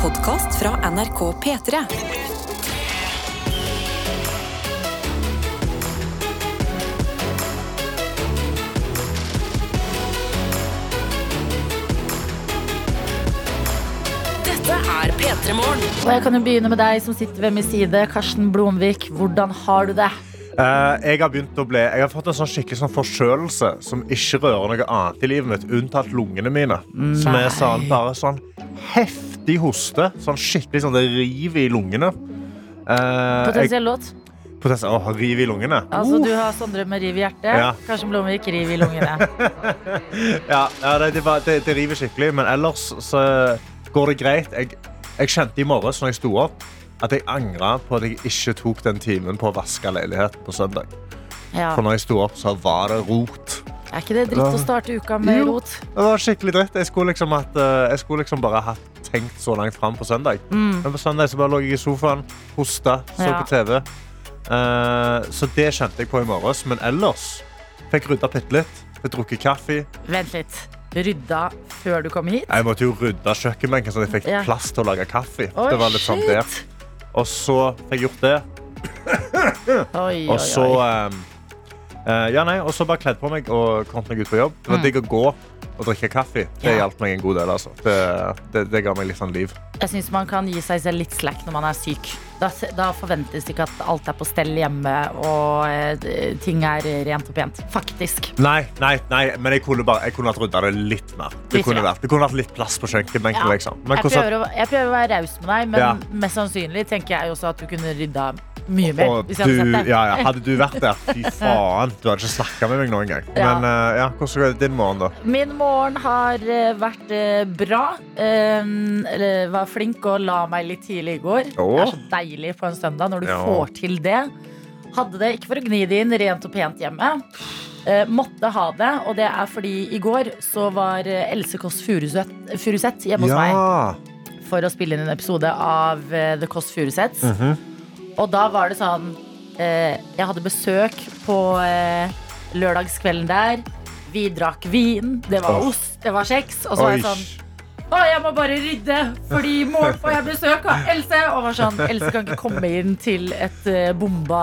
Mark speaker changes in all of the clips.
Speaker 1: podkast fra NRK P3. Dette er P3 Morgen.
Speaker 2: Og jeg kan jo begynne med deg som sitter ved min side, Karsten Blomvik. Hvordan har du det?
Speaker 3: Uh, jeg har begynt å bli Jeg har fått en sånn skikkelig sånn forkjølelse som ikke rører noe annet i livet mitt, unntatt lungene mine. Som er sånn, bare sånn heftig hoste. Sånn skikkelig sånn det river i lungene. Eh,
Speaker 2: Potensiell låt.
Speaker 3: potensiell, åh, riv i lungene.
Speaker 2: Altså,
Speaker 3: Uh,
Speaker 2: du har Sondre med riv i hjertet.
Speaker 3: Ja.
Speaker 2: Kanskje Blomvik, riv i lungene.
Speaker 3: ja, ja, det, det, var- det, det river skikkelig, men ellers så går det greit. Jeg, jeg kjente i morges når jeg sto opp, at jeg angra på at jeg ikke tok den timen på å vaske leiligheten på søndag.
Speaker 2: Ja.
Speaker 3: For når jeg sto opp, så var det rot.
Speaker 2: Er ikke det dritt å starte uka med
Speaker 3: Jo.
Speaker 2: rot?
Speaker 3: Det var skikkelig dritt. Jeg skulle liksom, at, eh, jeg skulle liksom bare ha tenkt så langt fram på søndag.
Speaker 2: Mm.
Speaker 3: Men på søndag så bare lå jeg i sofaen, hosta, så
Speaker 2: Ja.
Speaker 3: på TV. Uh, så det kjente jeg på i morges. Men ellers fikk rydda bitte litt. Fikk drukket kaffe.
Speaker 2: Vent litt. Rydda før du kom hit?
Speaker 3: Jeg måtte jo rydde kjøkkenbenken så jeg fikk
Speaker 2: Ja.
Speaker 3: plass til å lage kaffe.
Speaker 2: Oi,
Speaker 3: det var litt sånn der. Og så fikk jeg gjort det.
Speaker 2: Oi, oi,
Speaker 3: Og så
Speaker 2: oi.
Speaker 3: Eh, Ja, nei, og så bare kledd på meg og kom meg ut på jobb. Det var
Speaker 2: Mm.
Speaker 3: digg å gå og drikke kaffe. Det
Speaker 2: Ja.
Speaker 3: hjalp meg en god del. Altså. Det, det, det ga meg litt sånn liv.
Speaker 2: Jeg syns man kan gi seg selv litt slack når man er syk. Da, da forventes det ikke at alt er på stell hjemme og eh, ting er rent og pent. Faktisk.
Speaker 3: Nei, nei, nei, men jeg kunne, bare, jeg kunne hatt rydda det litt mer. Det kunne, vært, det kunne vært litt plass på kjøkkenbenken.
Speaker 2: Ja.
Speaker 3: Liksom.
Speaker 2: Jeg jeg prøver å være raus med deg, men
Speaker 3: Ja.
Speaker 2: mest sannsynlig tenker jeg også at du kunne rydda mye mer.
Speaker 3: og
Speaker 2: Hvis jeg hadde sett det.
Speaker 3: ja, ja, hadde du vært der, fy faen. Du hadde ikke snakka med meg noen gang.
Speaker 2: Ja.
Speaker 3: Men uh, ja, hvordan går din morgen, da?
Speaker 2: Min morgen har eh, vært uh, bra. Eh, eller var flink og la meg litt tidlig i går. Det er så deilig på en søndag når du
Speaker 3: Ja.
Speaker 2: får til det. Hadde det, ikke for å gni det inn, rent og pent hjemme. Eh, måtte ha det, og det er fordi i går så var Else Kåss Furuseth hjemme hos meg for å spille inn en episode av The Kåss Furuseths.
Speaker 3: Mhm.
Speaker 2: Og da var det sånn eh, Jeg hadde besøk på eh, lørdagskvelden der. Vi drakk vin, det var
Speaker 3: Åh.
Speaker 2: ost, det var kjeks. Og så var jeg sånn Å, jeg må bare rydde, fordi i morgen får jeg besøk av Else. Og var sånn Else kan ikke komme inn til et eh, bomba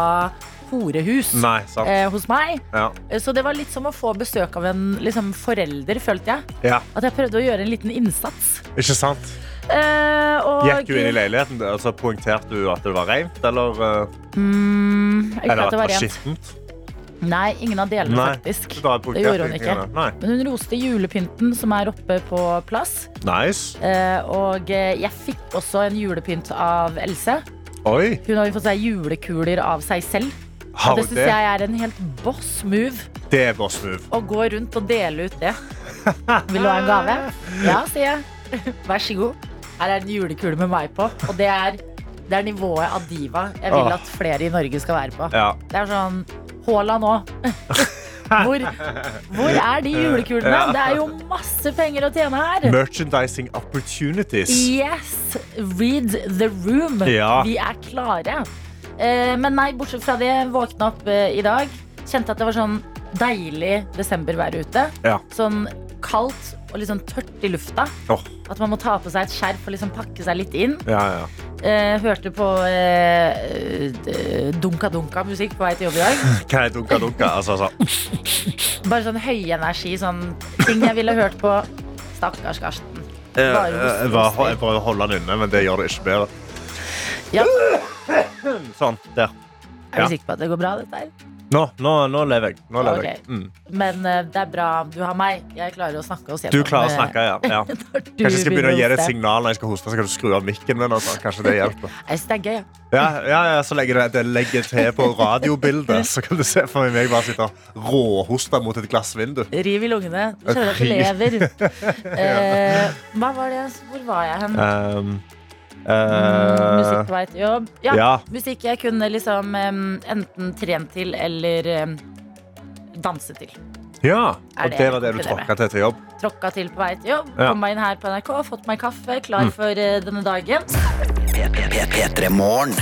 Speaker 2: horehus.
Speaker 3: Nei, sant.
Speaker 2: Eh, hos meg.
Speaker 3: Ja.
Speaker 2: Så det var litt som å få besøk av en liksom, forelder, følte jeg.
Speaker 3: ja.
Speaker 2: At jeg prøvde å gjøre en liten innsats.
Speaker 3: Ikke sant?
Speaker 2: Eh, og,
Speaker 3: Gikk du inn i leiligheten? Altså, poengterte du at det var rent, eller, eh,
Speaker 2: Mm,
Speaker 3: eller
Speaker 2: at det var
Speaker 3: skittent?
Speaker 2: Nei, ingen av delene,
Speaker 3: Nei.
Speaker 2: faktisk. Det gjorde hun
Speaker 3: ikke.
Speaker 2: Men hun roste julepynten som er oppe på plass.
Speaker 3: Nice.
Speaker 2: Eh, og eh, jeg fikk også en julepynt av Else.
Speaker 3: Oi,
Speaker 2: Hun har fått seg julekuler av seg selv. Og det syns jeg er en helt boss move.
Speaker 3: Det er boss move.
Speaker 2: Å gå rundt og dele ut det. Vil du ha en gave? Ja, sier jeg. Vær så god. Her er en julekule med meg på. Og det er, det er nivået av diva jeg vil at flere i Norge skal være på.
Speaker 3: Ja.
Speaker 2: Det er sånn Haaland nå. Hvor, hvor er de julekulene?
Speaker 3: Ja.
Speaker 2: Det er jo masse penger å tjene her.
Speaker 3: Merchandising opportunities.
Speaker 2: Yes! Read the room.
Speaker 3: Ja.
Speaker 2: Vi er klare. Eh, men nei, bortsett fra det, våkna opp eh, i dag. Kjente at det var sånn deilig desembervær ute.
Speaker 3: Ja.
Speaker 2: Sånn kaldt og litt sånn tørt i lufta.
Speaker 3: Oh.
Speaker 2: At man må ta på seg et skjerf og liksom pakke seg litt inn.
Speaker 3: ja, ja.
Speaker 2: Eh, hørte på eh, eh, dunka-dunka-musikk på vei til jobb i dag.
Speaker 3: Hva er dunka dunka? Altså, altså.
Speaker 2: Bare sånn høyenergi, sånn ting jeg ville hørt på. Stakkars Karsten.
Speaker 3: Eh,
Speaker 2: Bare
Speaker 3: eh,
Speaker 2: hoste,
Speaker 3: bare,
Speaker 2: hoste.
Speaker 3: jeg bare den inne, men det gjør det ikke bedre.
Speaker 2: Ja,
Speaker 3: Sånn, der.
Speaker 2: Er du sikker på at det går bra, dette her?
Speaker 3: Nå, nå, nå lever jeg. Nå lever jeg. Mm.
Speaker 2: Men uh, det er bra du har meg. Jeg klarer å snakke oss
Speaker 3: Du klarer å
Speaker 2: eh,
Speaker 3: snakke, ja. ja. Kanskje jeg skal begynne å gi deg et signal når jeg skal hoste. Så kan du skru av mikken min. Altså. Kanskje det hjelper.
Speaker 2: Jeg synes det er gøy. ja.
Speaker 3: Ja, ja, ja, Så legger jeg det legger til på radiobildet, så kan du se for meg bare sitte og råhoste mot et glassvindu.
Speaker 2: Riv i lungene. Du skjønner at du lever. Uh, hva var det? Hvor var jeg hen?
Speaker 3: Um,
Speaker 2: Mm, musikk
Speaker 3: eh,
Speaker 2: på vei til jobb. Ja,
Speaker 3: ja.
Speaker 2: musikk jeg kunne liksom um, enten trent til eller um, danse til.
Speaker 3: Ja,
Speaker 2: Er
Speaker 3: og
Speaker 2: det
Speaker 3: det var det du tråkka til til jobb?
Speaker 2: Tråkka til på vei til jobb.
Speaker 3: Ja.
Speaker 2: Kom meg inn her på NRK, fått meg kaffe, klar
Speaker 3: Mm.
Speaker 2: for uh, denne dagen.
Speaker 4: P3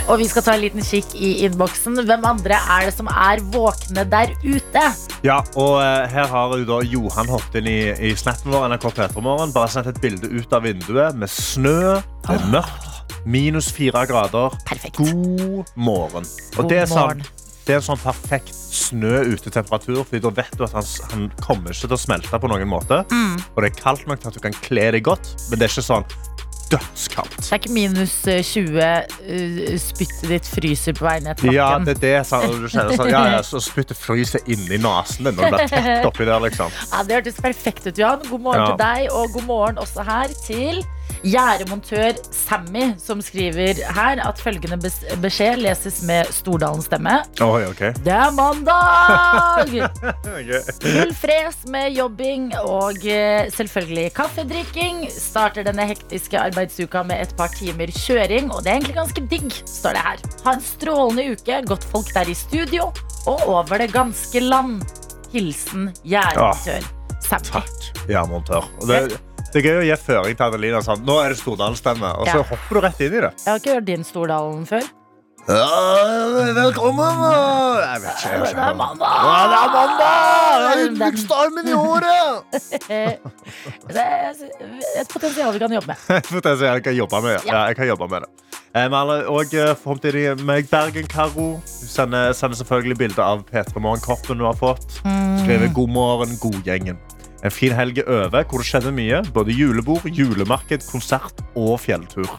Speaker 2: Og vi skal ta en liten kikk i innboksen. Hvem andre er det som er våkne der ute?
Speaker 3: Ja, og uh, her har jo da Johan hoppet inn i, i snappen vår, NRK P3morgen. Bare sendt et bilde ut av vinduet med snø. Det er mørkt. Minus fire grader.
Speaker 2: Perfekt.
Speaker 3: God morgen. Og
Speaker 2: God
Speaker 3: det er, sant.
Speaker 2: morgen.
Speaker 3: Det er en sånn perfekt snø-utetemperatur, for da vet du at han, han kommer ikke til å smelte på noen måte.
Speaker 2: Mm.
Speaker 3: Og det er kaldt nok til at du kan kle deg godt, men det er ikke sånn dødskaldt.
Speaker 2: Det er ikke minus eh, 20, eh, spyttet ditt fryser på vei ned
Speaker 3: Ja, det er det sånn, du kjenner sånn, ja, ja, så spyttet fryser inni nesen din når du tett oppi der, liksom.
Speaker 2: Ja, det hørtes perfekt ut, Johan. God morgen
Speaker 3: Ja.
Speaker 2: til deg, og god morgen også her til gjerdemontør Sammy, som skriver her at følgende beskjed leses med Stordalens stemme.
Speaker 3: Oi, ok.
Speaker 2: Det er mandag! Full fres med jobbing og eh, selvfølgelig kaffedrikking. Starter denne hektiske arbeidsuka med et par timer kjøring, og det er egentlig ganske digg, står det her. Ha en strålende uke, godt folk der i studio, og over det ganske land. Hilsen gjerdemontør Sammy.
Speaker 3: Takk, Gjerdemontør. Det, er gøy å gi føring til Adelina. Sånn. Nå er det Stordalen-stemme, og så
Speaker 2: Ja.
Speaker 3: hopper du rett inn i det.
Speaker 2: Jeg har ikke hørt din Stordalen før.
Speaker 3: velkommen! Jeg vet ikke. Jeg vet ikke.
Speaker 2: Det er mandag!
Speaker 3: Ja, det er mandag! Det er Yndlingsstormen i året!
Speaker 2: Eh, Det er et potensial vi kan jobbe med.
Speaker 3: Potensielt jeg kan jobbe med, ja, jeg kan jobbe med det. Eh, Vi har også forhåpentlig med Bergen-Karo. Hun sender, sender selvfølgelig bilde av P3 Morgen-koppen hun har fått. Skriver 'God morgen, godgjengen'. En fin helg er over, hvor det skjedde mye. Både julebord, julemarked, konsert og fjelltur.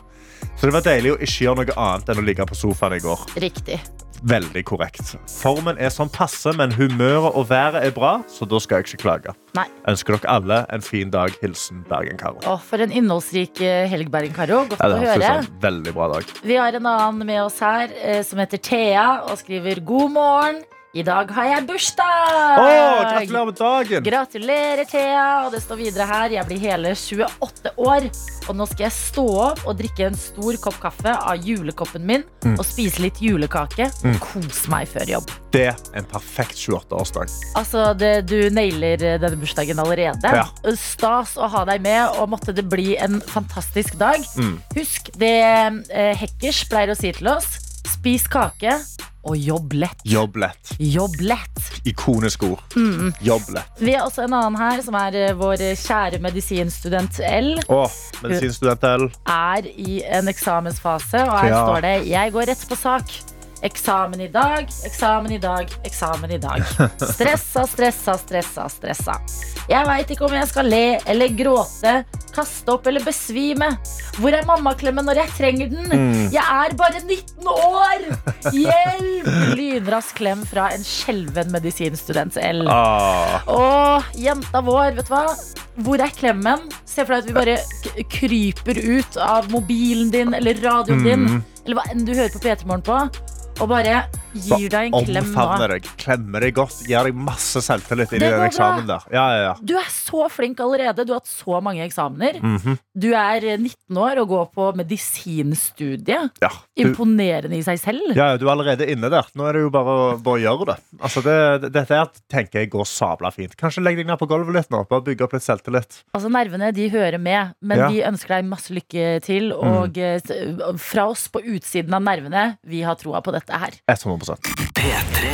Speaker 3: Så det var deilig å ikke gjøre noe annet enn å ligge på sofaen i går.
Speaker 2: Riktig.
Speaker 3: Veldig korrekt. Formen er sånn passe, men humøret og været er bra, så da skal jeg ikke klage.
Speaker 2: Nei.
Speaker 3: Ønsker dere alle en fin dag. Hilsen Bergen-Karo.
Speaker 2: Å, for en innholdsrik eh, helg, Bergen Karo. Godt
Speaker 3: Ja,
Speaker 2: å høre.
Speaker 3: veldig bra dag.
Speaker 2: Vi har en annen med oss her eh, som heter Thea og skriver god morgen. I dag har jeg bursdag!
Speaker 3: Oh, gratulerer med dagen!
Speaker 2: Gratulerer, Thea. Og det står videre her. Jeg blir hele 28 år. Og nå skal jeg stå opp og drikke en stor kopp kaffe av julekoppen min
Speaker 3: Mm.
Speaker 2: og spise litt julekake Mm. kose meg før jobb.
Speaker 3: Det er en perfekt 28-årsdag.
Speaker 2: Altså, det, Du nailer eh, denne bursdagen allerede.
Speaker 3: Ja.
Speaker 2: Stas å ha deg med, og måtte det bli en fantastisk dag.
Speaker 3: Mm.
Speaker 2: Husk det eh, Hekkers pleier å si til oss. Spis kake og jobb lett.
Speaker 3: Jobb lett.
Speaker 2: Jobb lett.
Speaker 3: Ikonisk ord.
Speaker 2: Mm.
Speaker 3: Jobb lett.
Speaker 2: Vi har også en annen her, som er eh, vår kjære medisinstudent L.
Speaker 3: Å, medisinstudent L.
Speaker 2: Er i en eksamensfase, og her
Speaker 3: Ja.
Speaker 2: står det 'Jeg går rett på sak'. Eksamen i dag, eksamen i dag, eksamen i dag. Stressa, stressa, stressa, stressa. Jeg veit ikke om jeg skal le eller gråte, kaste opp eller besvime. Hvor er mammaklemmen når jeg trenger den?
Speaker 3: Mm.
Speaker 2: Jeg er bare 19 år! Hjelp! Lynrask klem fra en skjelven medisinstudent L.
Speaker 3: Ah,
Speaker 2: Å, jenta vår, vet du hva? Hvor er klemmen? Se for deg at vi bare kryper ut av mobilen din eller radioen din,
Speaker 3: Mm.
Speaker 2: eller hva enn du hører på P3 Morgen på, og bare gir deg en klem
Speaker 3: Omfavner deg, klemmer deg godt, gir deg masse selvtillit i den eksamen der. Ja, ja, ja.
Speaker 2: Du er så flink allerede. Du har hatt så mange eksamener.
Speaker 3: Mhm.
Speaker 2: Du er eh, 19 år og går på medisinstudiet.
Speaker 3: ja. Du,
Speaker 2: Imponerende i seg selv.
Speaker 3: ja, ja, du er allerede inne der. Nå er det jo bare å gjøre det. Altså, det, det dette her tenker jeg går sabla fint. Kanskje legg deg ned på gulvet litt nå. Bare bygge opp litt selvtillit.
Speaker 2: Altså Nervene de hører med, men
Speaker 3: Ja.
Speaker 2: vi ønsker deg masse lykke til. Og mm. fra oss på utsiden av nervene, vi har troa på dette her.
Speaker 3: 100
Speaker 4: P3.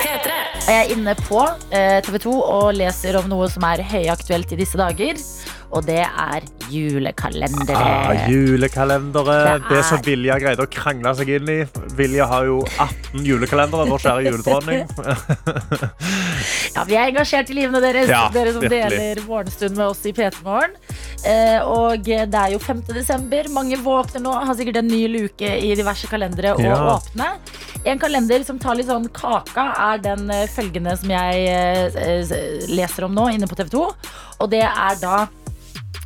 Speaker 1: P3.
Speaker 2: Jeg er inne på eh, TV 2 og leser om noe som er høyaktuelt i disse dager. Og det er julekalendere.
Speaker 3: ah, Julekalendere.
Speaker 2: Det
Speaker 3: Det,
Speaker 2: er-
Speaker 3: som Vilja greide å krangle seg inn i. Vilja har jo 18 julekalendere, vår kjære juledronning.
Speaker 2: Ja, Vi er engasjert i livene deres,
Speaker 3: Ja,
Speaker 2: dere som
Speaker 3: virkelig.
Speaker 2: deler morgenstund med oss i P3 Morgen. Eh, og det er jo 5. desember. Mange våkner nå, har sikkert en ny luke i diverse kalendere å
Speaker 3: Ja.
Speaker 2: åpne. En kalender som tar litt sånn kaka, er den eh, følgende som jeg eh, leser om nå inne på TV 2. Og det er da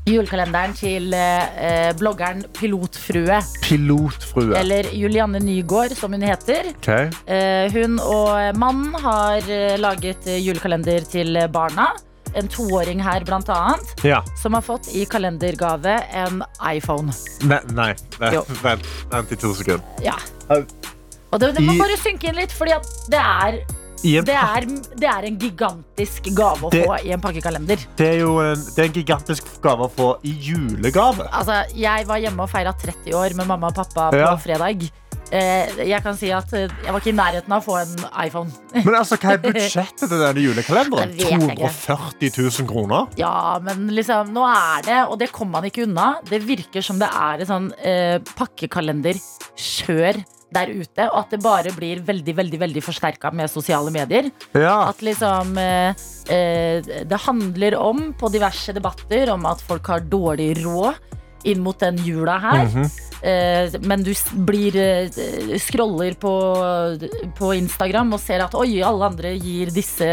Speaker 2: julekalenderen til eh, bloggeren Pilotfrue.
Speaker 3: Pilotfrue.
Speaker 2: Eller Julianne Nygård, som hun heter.
Speaker 3: Ok.
Speaker 2: Eh, hun og mannen har eh, laget eh, julekalender til barna. En toåring her, blant annet,
Speaker 3: Ja.
Speaker 2: som har fått i kalendergave en iPhone.
Speaker 3: Nei, nei. nei. Vent, vent i to sekunder.
Speaker 2: Ja. Og det, det må bare synke inn litt, fordi det er
Speaker 3: en
Speaker 2: Det er, det er en gigantisk gave å
Speaker 3: Det-
Speaker 2: få i en pakkekalender.
Speaker 3: Det er jo en, det er en gigantisk gave å få i julegave.
Speaker 2: Altså, jeg var hjemme og feira 30 år med mamma og pappa på
Speaker 3: Ja.
Speaker 2: fredag. Eh, jeg kan si at eh, jeg var ikke i nærheten av å få en iPhone.
Speaker 3: Men altså, hva er budsjettet til denne julekalenderen?
Speaker 2: Det vet jeg ikke.
Speaker 3: 240 000 kroner?
Speaker 2: Ja, men liksom, nå er det, og det kommer man ikke unna. Det virker som det er et sånn eh, pakkekalenderkjør der ute, og at det bare blir veldig, veldig, veldig forsterka med sosiale medier.
Speaker 3: Ja.
Speaker 2: At liksom eh, eh, Det handler om, på diverse debatter, om at folk har dårlig råd inn mot den jula her.
Speaker 3: Mhm.
Speaker 2: Eh, men du blir eh, scroller på, på Instagram og ser at oi, alle andre gir disse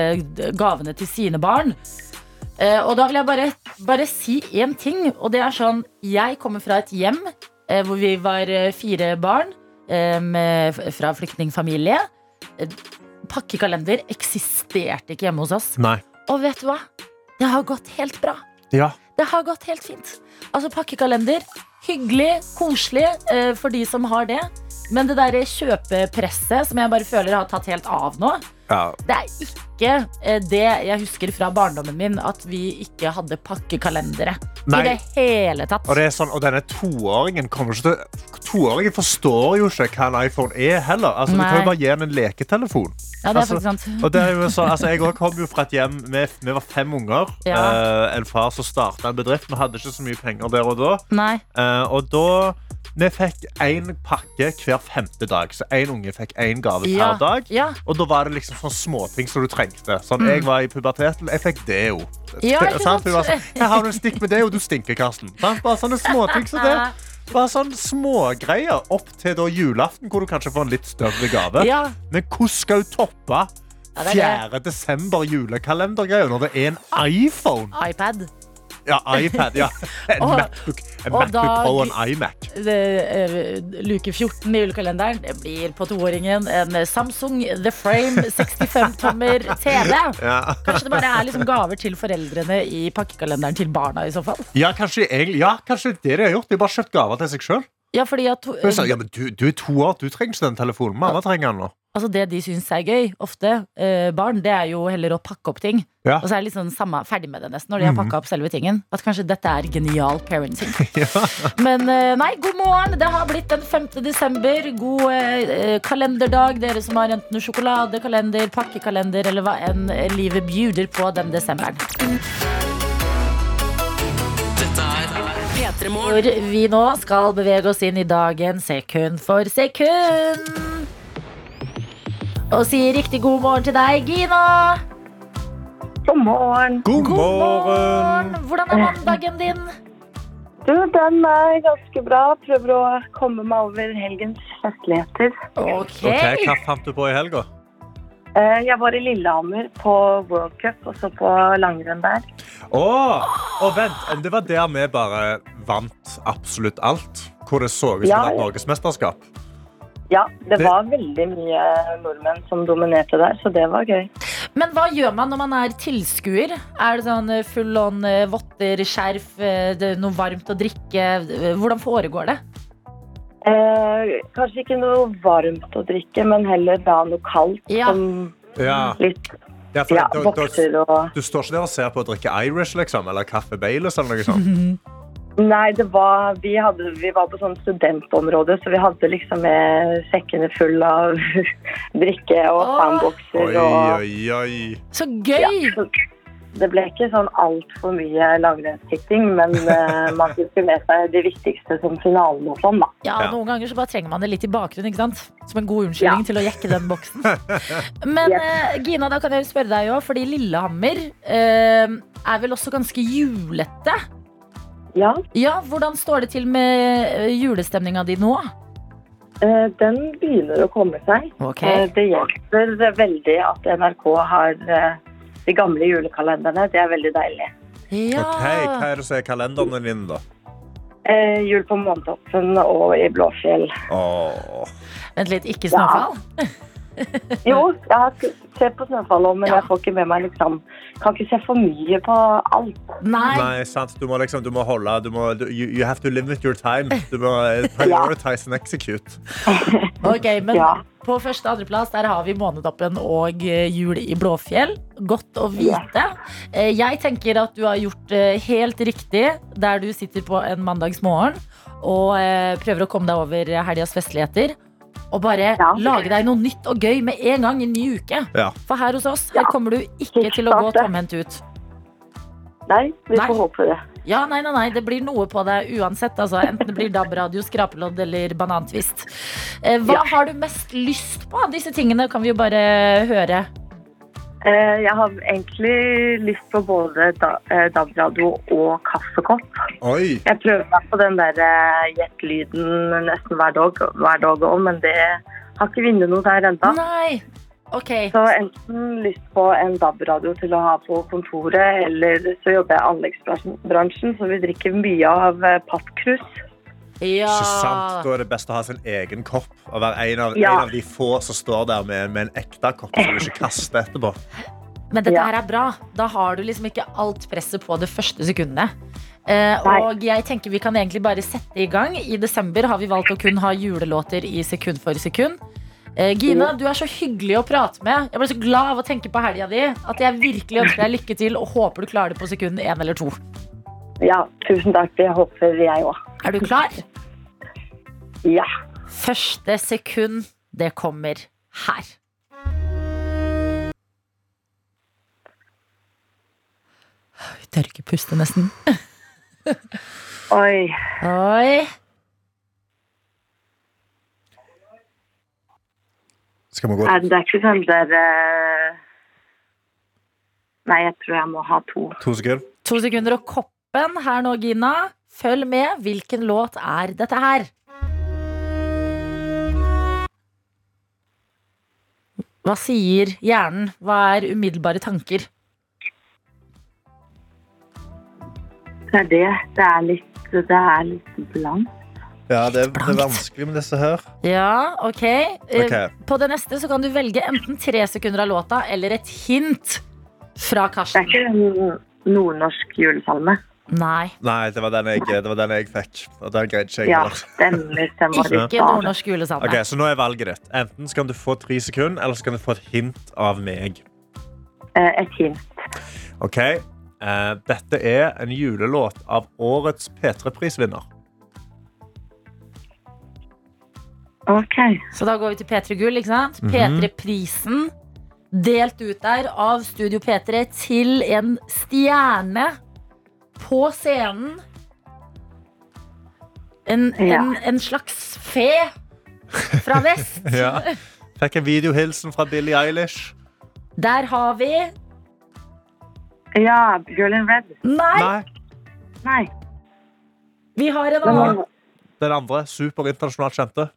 Speaker 2: gavene til sine barn. Eh, og da vil jeg bare, bare si én ting, og det er sånn Jeg kommer fra et hjem eh, hvor vi var eh, fire barn med, fra flyktningfamilie. Pakkekalender eksisterte ikke hjemme hos oss.
Speaker 3: Nei.
Speaker 2: Og vet du hva? Det har gått helt bra.
Speaker 3: Ja.
Speaker 2: Det har gått helt fint. Altså pakkekalender, hyggelig, koselig eh, for de som har det. Men det der kjøpepresset som jeg bare føler har tatt helt av nå,
Speaker 3: ja.
Speaker 2: det er ikke eh, det jeg husker fra barndommen min, at vi ikke hadde pakkekalendere.
Speaker 3: Nei.
Speaker 2: I det hele tatt.
Speaker 3: Og, det er sånn, og denne toåringen kommer ikke til Toåringen forstår jo ikke hva en iPhone er heller. Altså, du kan jo bare gi henne en leketelefon.
Speaker 2: ja, det er
Speaker 3: altså,
Speaker 2: faktisk sant.
Speaker 3: Og det er jo så, altså, jeg kom jo fra et hjem med, Vi var fem unger.
Speaker 2: Ja.
Speaker 3: Uh, en far som starta en bedrift. Vi hadde ikke så mye penger der og da. Eh, og da Vi fikk én pakke hver femte dag. Så én unge fikk én gave
Speaker 2: Ja.
Speaker 3: per dag.
Speaker 2: Ja.
Speaker 3: Og da var det liksom sånne småting som du trengte. Sånn, Jeg var i puberteten, jeg fikk deo.
Speaker 2: Mm. Ja, ikke
Speaker 3: Sant?
Speaker 2: sant?
Speaker 3: Var sånn, Her har du en stikk med deo, du stinker, Karsten. Sant? Bare sånne småting som det. Bare sånn smågreier opp til da julaften, hvor du kanskje får en litt større gave.
Speaker 2: Ja.
Speaker 3: Men hvordan skal du toppe
Speaker 2: Ja, det er
Speaker 3: 4. desember julekalendergreier når det er en iPhone?
Speaker 2: iPad.
Speaker 3: Ja, iPad. ja En
Speaker 2: Og-
Speaker 3: Macbook, en Macbook
Speaker 2: dag,
Speaker 3: Pro og en iMac.
Speaker 2: det, eh, luke 14 i julekalenderen det blir på toåringen en Samsung The Frame 65-tommer TV.
Speaker 3: Ja.
Speaker 2: Kanskje det bare er liksom gaver til foreldrene i pakkekalenderen til barna i så fall.
Speaker 3: Ja, kanskje, egentlig, ja, kanskje det de har gjort. De har bare kjøpt gaver til seg sjøl.
Speaker 2: Ja,
Speaker 3: Ja, du, du er to år, du trenger ikke den telefonen. Mamma trenger den nå.
Speaker 2: Altså Det de syns er gøy, ofte, eh, barn, det er jo heller å pakke opp ting.
Speaker 3: Ja.
Speaker 2: Og så er de litt sånn samme, ferdig med det nesten når de har pakka opp selve tingen. At kanskje dette er genial parenting. Men eh, nei, god morgen. Det har blitt den 5. desember. God eh, kalenderdag, dere som har enten sjokoladekalender, pakkekalender eller hva enn livet bjuder på den desemberen.
Speaker 1: Dette er P3 Morgen.
Speaker 2: Hvor vi nå skal bevege oss inn i dagen sekund for sekund. Og sier riktig god morgen til deg, Gina.
Speaker 5: God morgen.
Speaker 3: God
Speaker 2: God
Speaker 3: morgen!
Speaker 2: Hvordan er mandagen din?
Speaker 5: Du, den er ganske bra. Prøver å komme meg over helgens festligheter.
Speaker 2: Ok.
Speaker 3: Ok, Hva fant du på i helga?
Speaker 5: Eh, Jeg var i Lillehammer på World Cup og så på langrenn der.
Speaker 3: Oh, og vent, det var der vi bare vant absolutt alt. Hvor det så ut som
Speaker 5: Ja,
Speaker 3: et norgesmesterskap.
Speaker 5: Ja, det var veldig mye nordmenn som dominerte der, så det var gøy.
Speaker 2: Men hva gjør man når man er tilskuer? Er det sånn eh, full on eh, votter, skjerf, eh, noe varmt å drikke? Hvordan foregår det?
Speaker 5: Eh, kanskje ikke noe varmt å drikke, men heller da noe kaldt.
Speaker 2: Ja.
Speaker 5: Som
Speaker 3: Ja,
Speaker 5: litt
Speaker 3: ja, for
Speaker 5: ja,
Speaker 3: da, da, du står ikke der og ser på å drikke Irish, liksom? Eller kaffe Baileys eller noe sånt?
Speaker 5: Nei, det var, vi, hadde, vi var på sånn studentområde, så vi hadde liksom med sekkene full av drikke og fanbokser.
Speaker 3: Oi,
Speaker 5: og,
Speaker 3: oi, oi.
Speaker 2: Så
Speaker 5: ja,
Speaker 2: gøy!
Speaker 5: så det ble ikke sånn altfor mye langrennstitting, men uh, man fikk med seg det viktigste som finalen og sånn, da.
Speaker 2: Ja,
Speaker 3: Ja.
Speaker 2: Noen ganger så bare trenger man det litt i bakgrunnen. ikke sant? Som en god unnskyldning
Speaker 5: Ja.
Speaker 2: til å jekke den boksen. Men
Speaker 5: Yes.
Speaker 2: eh, Gina, da kan jeg spørre deg òg, fordi Lillehammer uh, er vel også ganske julete?
Speaker 5: Ja,
Speaker 2: Ja, Hvordan står det til med eh, julestemninga di nå?
Speaker 5: eh, den begynner å komme seg.
Speaker 2: Ok.
Speaker 5: Eh, det hjelper veldig at NRK har de gamle julekalenderne. Det er veldig deilig.
Speaker 2: Ja.
Speaker 3: Ok, Hva er det som er kalenderen din, da?
Speaker 5: Eh, jul på Månetoppen og i Blåfjell.
Speaker 3: Åh.
Speaker 2: Vent litt, ikke snøfall?
Speaker 5: Jo, jeg har sett på Snøfallet, men
Speaker 2: Ja.
Speaker 5: jeg får ikke med meg liksom Kan ikke se for mye på alt.
Speaker 2: Nei.
Speaker 3: Nei, sant. Du må liksom, du må holde du må, du, you, have to limit your time. Du må eh, prioritize and execute.
Speaker 2: Ok, men
Speaker 5: Ja.
Speaker 2: på første og andreplass der har vi Månetoppen og eh, Jul i Blåfjell. Godt å vite. Eh, Jeg tenker at du har gjort det helt riktig der du sitter på en mandagsmorgen og eh, prøver å komme deg over helgas festligheter. Og bare
Speaker 5: Ja.
Speaker 2: lage deg noe nytt og gøy med en gang i en ny uke.
Speaker 3: Ja.
Speaker 2: For her hos oss her kommer du ikke til å gå tomhendt ut.
Speaker 5: Nei, vi
Speaker 2: Nei.
Speaker 5: får håpe det.
Speaker 2: Ja, nei, nei, nei, det blir noe på deg uansett. Altså. Enten det blir DAB-radio, skrapelodd eller banantvist. Eh, hva
Speaker 5: Ja.
Speaker 2: har du mest lyst på av disse tingene? Kan vi jo bare høre.
Speaker 5: Eh, Jeg har egentlig lyst på både eh, DAB-radio og kaffekopp.
Speaker 3: Oi!
Speaker 5: Jeg prøver meg på den der eh, gjett-lyden nesten hver dag, hver dag også, men det har ikke vunnet noe der ennå.
Speaker 2: Nei. Ok.
Speaker 5: Så enten lyst på en DAB-radio til å ha på kontoret, eller så jobber jeg i anleggsbransjen, så vi drikker mye av pappkrus.
Speaker 2: Ja.
Speaker 3: Ikke sant? Da er det best å ha sin egen kopp. Og være en av,
Speaker 5: Ja.
Speaker 3: en av de få som står der med, med en ekte kopp som du ikke kaster etterpå.
Speaker 2: Men dette
Speaker 5: Ja.
Speaker 2: her er bra. Da har du liksom ikke alt presset på det første sekundet. Eh, og jeg tenker vi kan egentlig bare sette i gang. I desember har vi valgt å kun ha julelåter i sekund for sekund. Eh, Gina, du er så hyggelig å prate med. Jeg ble så glad av å tenke på helga di at jeg virkelig ønsker deg lykke til og håper du klarer det på sekund én eller to.
Speaker 5: Ja, tusen takk. Det håper jeg òg.
Speaker 2: Er du klar?
Speaker 5: Ja.
Speaker 2: Første sekund, det kommer her. Vi tør ikke puste, nesten.
Speaker 5: Oi.
Speaker 2: Oi.
Speaker 3: Skal vi gå
Speaker 5: Er det er ikke sånn der eh, Nei, jeg tror jeg må ha to.
Speaker 3: to sekunder?
Speaker 2: To sekunder og koppen her nå, Gina. Følg med. Hvilken låt er dette her? Hva sier hjernen? Hva er umiddelbare tanker?
Speaker 5: Det er det. Det er litt, det er litt blankt.
Speaker 3: Ja, det er, det er vanskelig med disse her.
Speaker 2: Ja, ok. okay.
Speaker 3: Ok.
Speaker 2: På det neste så kan du velge enten tre sekunder av låta eller et hint fra Karsten.
Speaker 5: Det er ikke en nordnorsk julesalme.
Speaker 2: Nei,
Speaker 3: Nei, det var den jeg, det var den jeg fikk. Og den greide ikke jeg
Speaker 5: Ja, stemmer. stemmer.
Speaker 2: ikke nordnorsk julesalme.
Speaker 3: Ok, Så nå er valget ditt. Enten skal du få tre sekunder, eller så kan du få et hint av meg.
Speaker 5: Eh, Et hint.
Speaker 3: Ok, eh, Dette er en julelåt av årets P3-prisvinner.
Speaker 5: OK.
Speaker 2: Så da går vi til P3 Gull, ikke sant?
Speaker 3: Mhm.
Speaker 2: P3-prisen delt ut der av Studio P3 til en stjerne på scenen. En,
Speaker 5: Ja.
Speaker 2: en, en slags fe fra vest.
Speaker 3: Ja. Fikk en videohilsen fra Billie Eilish.
Speaker 2: Der har vi
Speaker 5: Ja, Girl in Red.
Speaker 2: Nei,
Speaker 3: Nei,
Speaker 5: Nei.
Speaker 2: vi har en annen.
Speaker 3: den andre. Super internasjonalt kjente.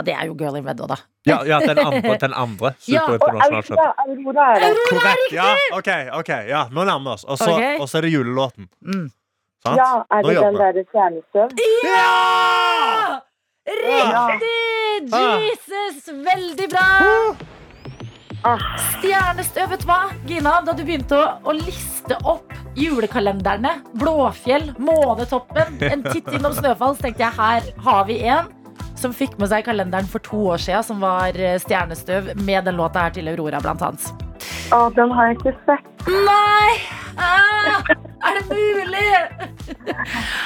Speaker 2: Ja, det er jo Girl in Red òg, da.
Speaker 3: Ja, ja den andre. Den andre.
Speaker 2: Ja,
Speaker 3: Super
Speaker 2: og
Speaker 3: internasjonalt.
Speaker 5: Aurora, Aurora er.
Speaker 3: Korrekt. Ja, OK. ok, ja, Nå nærmer vi oss. Og så okay. er det julelåten.
Speaker 2: Mm.
Speaker 3: Sant?
Speaker 5: Ja, er det den derre stjernestøv?
Speaker 2: Ja! Riktig! Jesus! Veldig bra!
Speaker 5: Ah.
Speaker 2: Stjernestøv, vet du hva? Gina, da du begynte å, å liste opp julekalenderne, Blåfjell, Månetoppen, en titt innom Snøfall, så tenkte jeg her har vi en som fikk med seg kalenderen for to år siden, som var eh, Stjernestøv, med den låta her til Aurora, blant annet.
Speaker 5: Å, den har jeg ikke sett.
Speaker 2: Nei! Ah, er det mulig?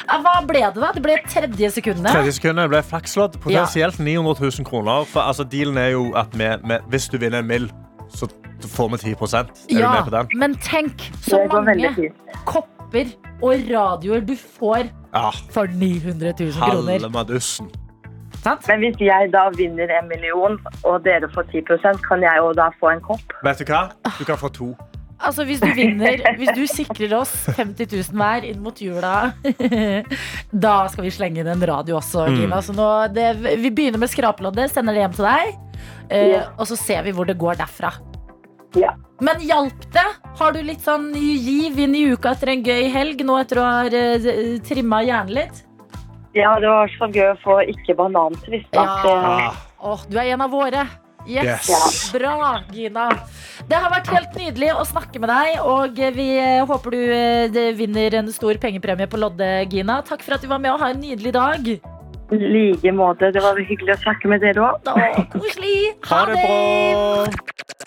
Speaker 2: Ah, Hva ble det, da? Det ble tredje sekundet.
Speaker 3: Tredje sekundet ble flakslodd. Potensielt 900 000 kroner. For altså, dealen er jo at vi, vi, hvis du vinner en mill, så får vi 10 Er du
Speaker 2: Ja,
Speaker 3: med på den?
Speaker 2: men tenk så mange kopper og radioer du får
Speaker 3: Ja,
Speaker 2: for 900 000 kroner.
Speaker 3: halve madussen.
Speaker 2: Sant?
Speaker 5: Men hvis jeg da vinner en million, og dere får 10% kan jeg jo da få en kopp?
Speaker 3: Vet du hva? Du kan få to.
Speaker 2: Altså Hvis du vinner, hvis du sikrer oss 50 000 hver inn mot jula, da skal vi slenge inn en radio også,
Speaker 3: Mm.
Speaker 2: Gina. Så nå, det, vi begynner med skrapeloddet, sender det hjem til deg,
Speaker 5: Yeah.
Speaker 2: Og så ser vi hvor det går derfra.
Speaker 5: Ja.
Speaker 2: Men hjalp det? Har du litt sånn ny giv inn i uka etter en gøy helg, nå etter å ha uh, trimma hjernen litt?
Speaker 5: Ja, det var så gøy å få ikke banantvist. da.
Speaker 2: Ja.
Speaker 5: Det-
Speaker 2: Åh, du er en av våre. Yes.
Speaker 3: Yes.
Speaker 2: Bra, Gina. Det har vært helt nydelig å snakke med deg, og vi eh, håper du eh, det vinner en stor pengepremie på Lodde, Gina. Takk for at du var med og ha en nydelig dag.
Speaker 5: I like måte. Det var hyggelig å snakke med dere òg.
Speaker 2: Å, koselig.
Speaker 3: Ha det bra!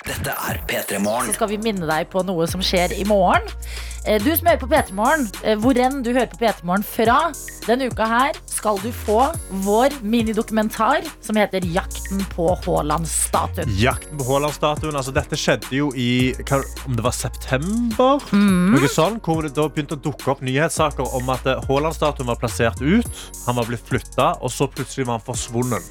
Speaker 4: Dette er P3
Speaker 2: Så skal vi minne deg på noe som skjer i morgen. Eh, Du som hører på P3 Morgen, eh, hvor enn du hører på P3 Morgen fra, denne uka her skal du få vår minidokumentar som heter 'Jakten på Haaland-statuen'.
Speaker 3: Jakten på Haaland-statuen. Altså, dette skjedde jo i hva, om det var september. Noe sånt, hvor det da begynte å dukke opp nyhetssaker om at eh, Haaland-statuen var plassert ut. Han var blitt flytta, og så plutselig var han forsvunnet.